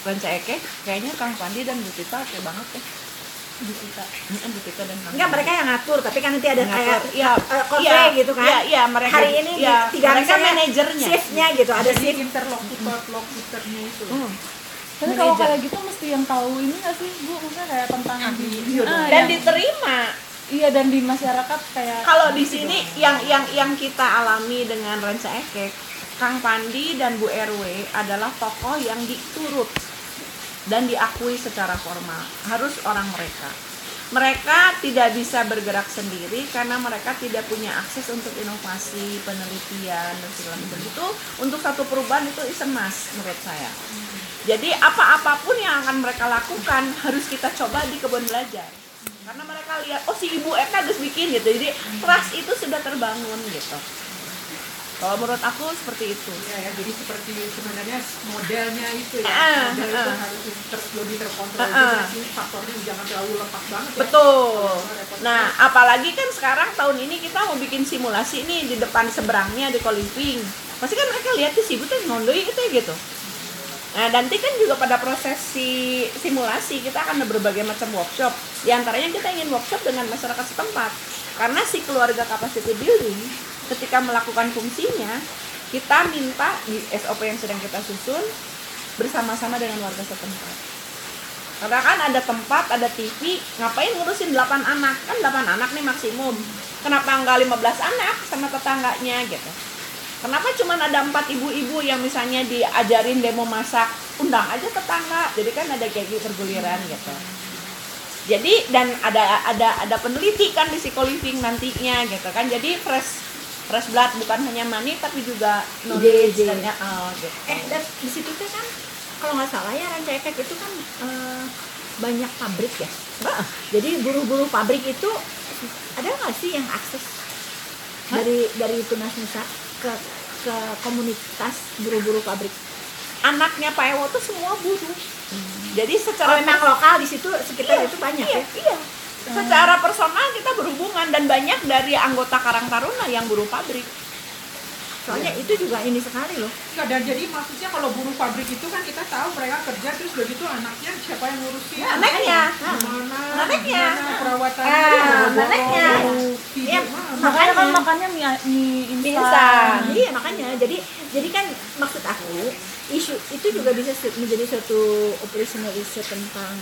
Ranca Eke kayaknya Kang Pandi dan Bu Tita oke banget ya Bu Tita Bu Tita dan Kang Enggak mereka yang ngatur, tapi kan nanti ada Yang kayak. Iya, eh, coffee iya, gitu kan. iya, iya, mereka- Hari ini di- iya, tiga mereka manajernya. Shiftnya gitu, ada shift. interlokutor lokutornya itu. Hmm. Tapi kalau kayak gitu mesti yang tahu ini nggak sih bu, maksudnya kayak tentang Ahli. Ah, dan yang- diterima iya dan di masyarakat kayak kalau di sini yang yang yang kita alami dengan Ranca Ekek Kang Pandi dan Bu RW adalah tokoh yang diturut dan diakui secara formal. Harus orang mereka. Mereka tidak bisa bergerak sendiri karena mereka tidak punya akses untuk inovasi penelitian dan segala macam. Itu untuk satu perubahan itu is a must menurut saya. Jadi apa-apapun yang akan mereka lakukan harus kita coba di kebun belajar karena mereka lihat oh si ibu Eka harus bikin gitu. Jadi trust itu sudah terbangun gitu. Kalau menurut aku seperti itu. Ya, ya, jadi seperti sebenarnya modelnya itu ya, model itu harus ter- lebih terkontrol juga ah. sih, faktornya jangan terlalu lepas banget ya. betul. Nah apalagi kan sekarang tahun ini kita mau bikin simulasi nih di depan seberangnya di co-living pasti kan mereka lihat si ibu tuh nondoi itu gitu. Nah, nanti kan juga pada proses si simulasi kita akan ada berbagai macam workshop. Di antaranya kita ingin workshop dengan masyarakat setempat. Karena si keluarga capacity building ketika melakukan fungsinya, kita minta di SOP yang sedang kita susun bersama-sama dengan warga setempat. Karena kan ada tempat, ada TV, ngapain ngurusin 8 anak? Kan 8 anak nih maksimum. Kenapa enggak 15 anak sama tetangganya gitu? Kenapa cuma ada empat ibu-ibu yang misalnya diajarin demo masak, undang aja tetangga. Jadi kan ada kayak gitu berguliran gitu. Jadi dan ada ada ada peneliti kan di psikoliving nantinya gitu kan. Jadi fresh fresh blood bukan hanya money tapi juga knowledge Ide-ide. dan ya, oh, gitu. eh dan di situ tuh kan kalau nggak salah ya Ranca Ekek itu kan eh, banyak pabrik ya Heeh. jadi buruh-buruh pabrik itu ada nggak sih yang akses dari dari Tunas Nusa ke ke komunitas buruh-buruh pabrik anaknya Pak Ewo tuh semua buruh. Jadi secara Oh, memang lokal di situ sekitar Iya, itu banyak iya, ya iya. Secara personal kita berhubungan dan banyak dari anggota Karang Taruna yang buruh pabrik. soalnya itu juga ini sekali loh Enggak, dan jadi maksudnya kalau buruh pabrik itu kan kita tahu mereka kerja terus begitu anaknya siapa yang ngurusin Ya, anaknya. gimana Anaknya. gimana perawatannya Ah, boro-boro, anaknya. Iya, mana. makanya kan makannya mie, mie instan. iya makanya jadi jadi kan maksud aku isu itu juga bisa menjadi suatu operational issue tentang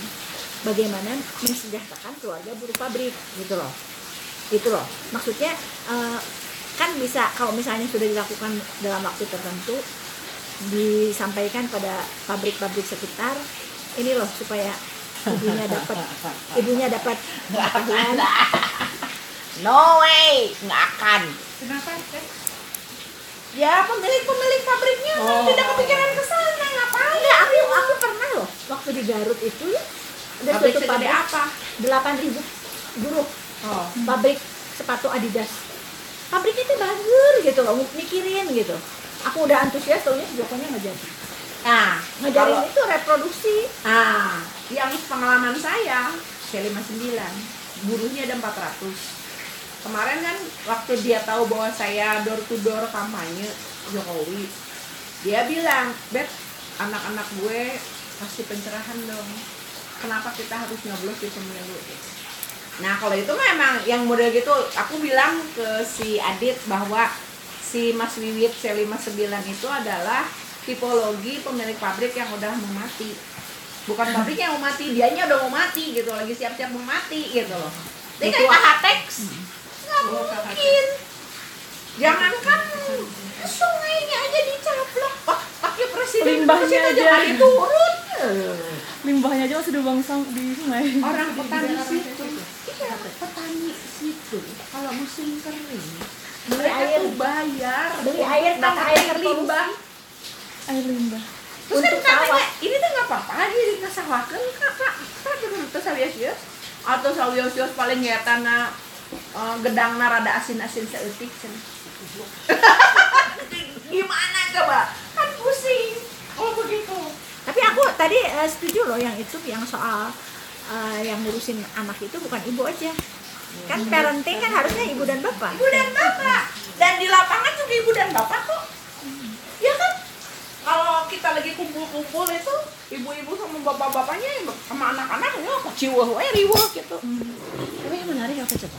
bagaimana mensejahterakan keluarga buruh pabrik gitu loh itu loh maksudnya eh, kan bisa kalau misalnya sudah dilakukan dalam waktu tertentu disampaikan pada pabrik-pabrik sekitar ini loh supaya ibunya dapat ibunya dapat No way, nggak akan. kenapa? Ya pemilik-pemilik pabriknya Oh. tidak kepikiran ke sana ngapain? Enggak, aku aku pernah loh waktu di Garut itu ya ada Pabrik suatu segede pabrik apa? delapan ribu buruh. Oh. Pabrik sepatu Adidas. Pabrik itu bagus gitu loh mikirin gitu. Aku udah antusias taunya Jokonya nggak jadi Nah, ngajarin kalau- itu reproduksi. Ah, yang pengalaman saya C59 buruhnya ada 400 kemarin kan waktu dia tahu bahwa saya door to door kampanye Jokowi dia bilang bet anak-anak gue kasih pencerahan dong. Kenapa kita harus nyoblos di pemilu? Nah kalau itu memang yang model gitu aku bilang ke si Adit bahwa si Mas Wiwit C59 itu adalah tipologi pemilik pabrik yang udah mau mati. Bukan pabrik yang mau mati dianya udah mau mati gitu lagi siap-siap mau mati gitu loh. Ini kayak KHTX nggak Oh, mungkin jangankan sungainya aja dicaplok Wah, pakai presiden Limbahnya terus itu aja. hari turun Limbahnya aja masih sang- di sungai. orang petani situ iya petani situ kalau musim kering Beli mereka air. tuh bayar Beli air kan, air air limbah Air limbah. terus kan katanya ini tuh nggak apa-apa aja dikasahwakan kak kak kak dengan terus sawios atau sawios paling ya tanah uh, gedang rada asin-asin seetik gimana coba? Kan pusing. Oh begitu. Tapi aku tadi eh, setuju loh yang itu yang soal eh, yang ngurusin anak itu bukan ibu aja. Kan parenting kan harusnya ibu dan bapak. Ibu dan bapak. Dan di lapangan juga ibu dan bapak kok. Ya kan? Kalau kita lagi kumpul-kumpul itu ibu-ibu sama bapak-bapaknya sama anak-anaknya keciwa wae riweuh gitu. Tapi yang menarik apa coba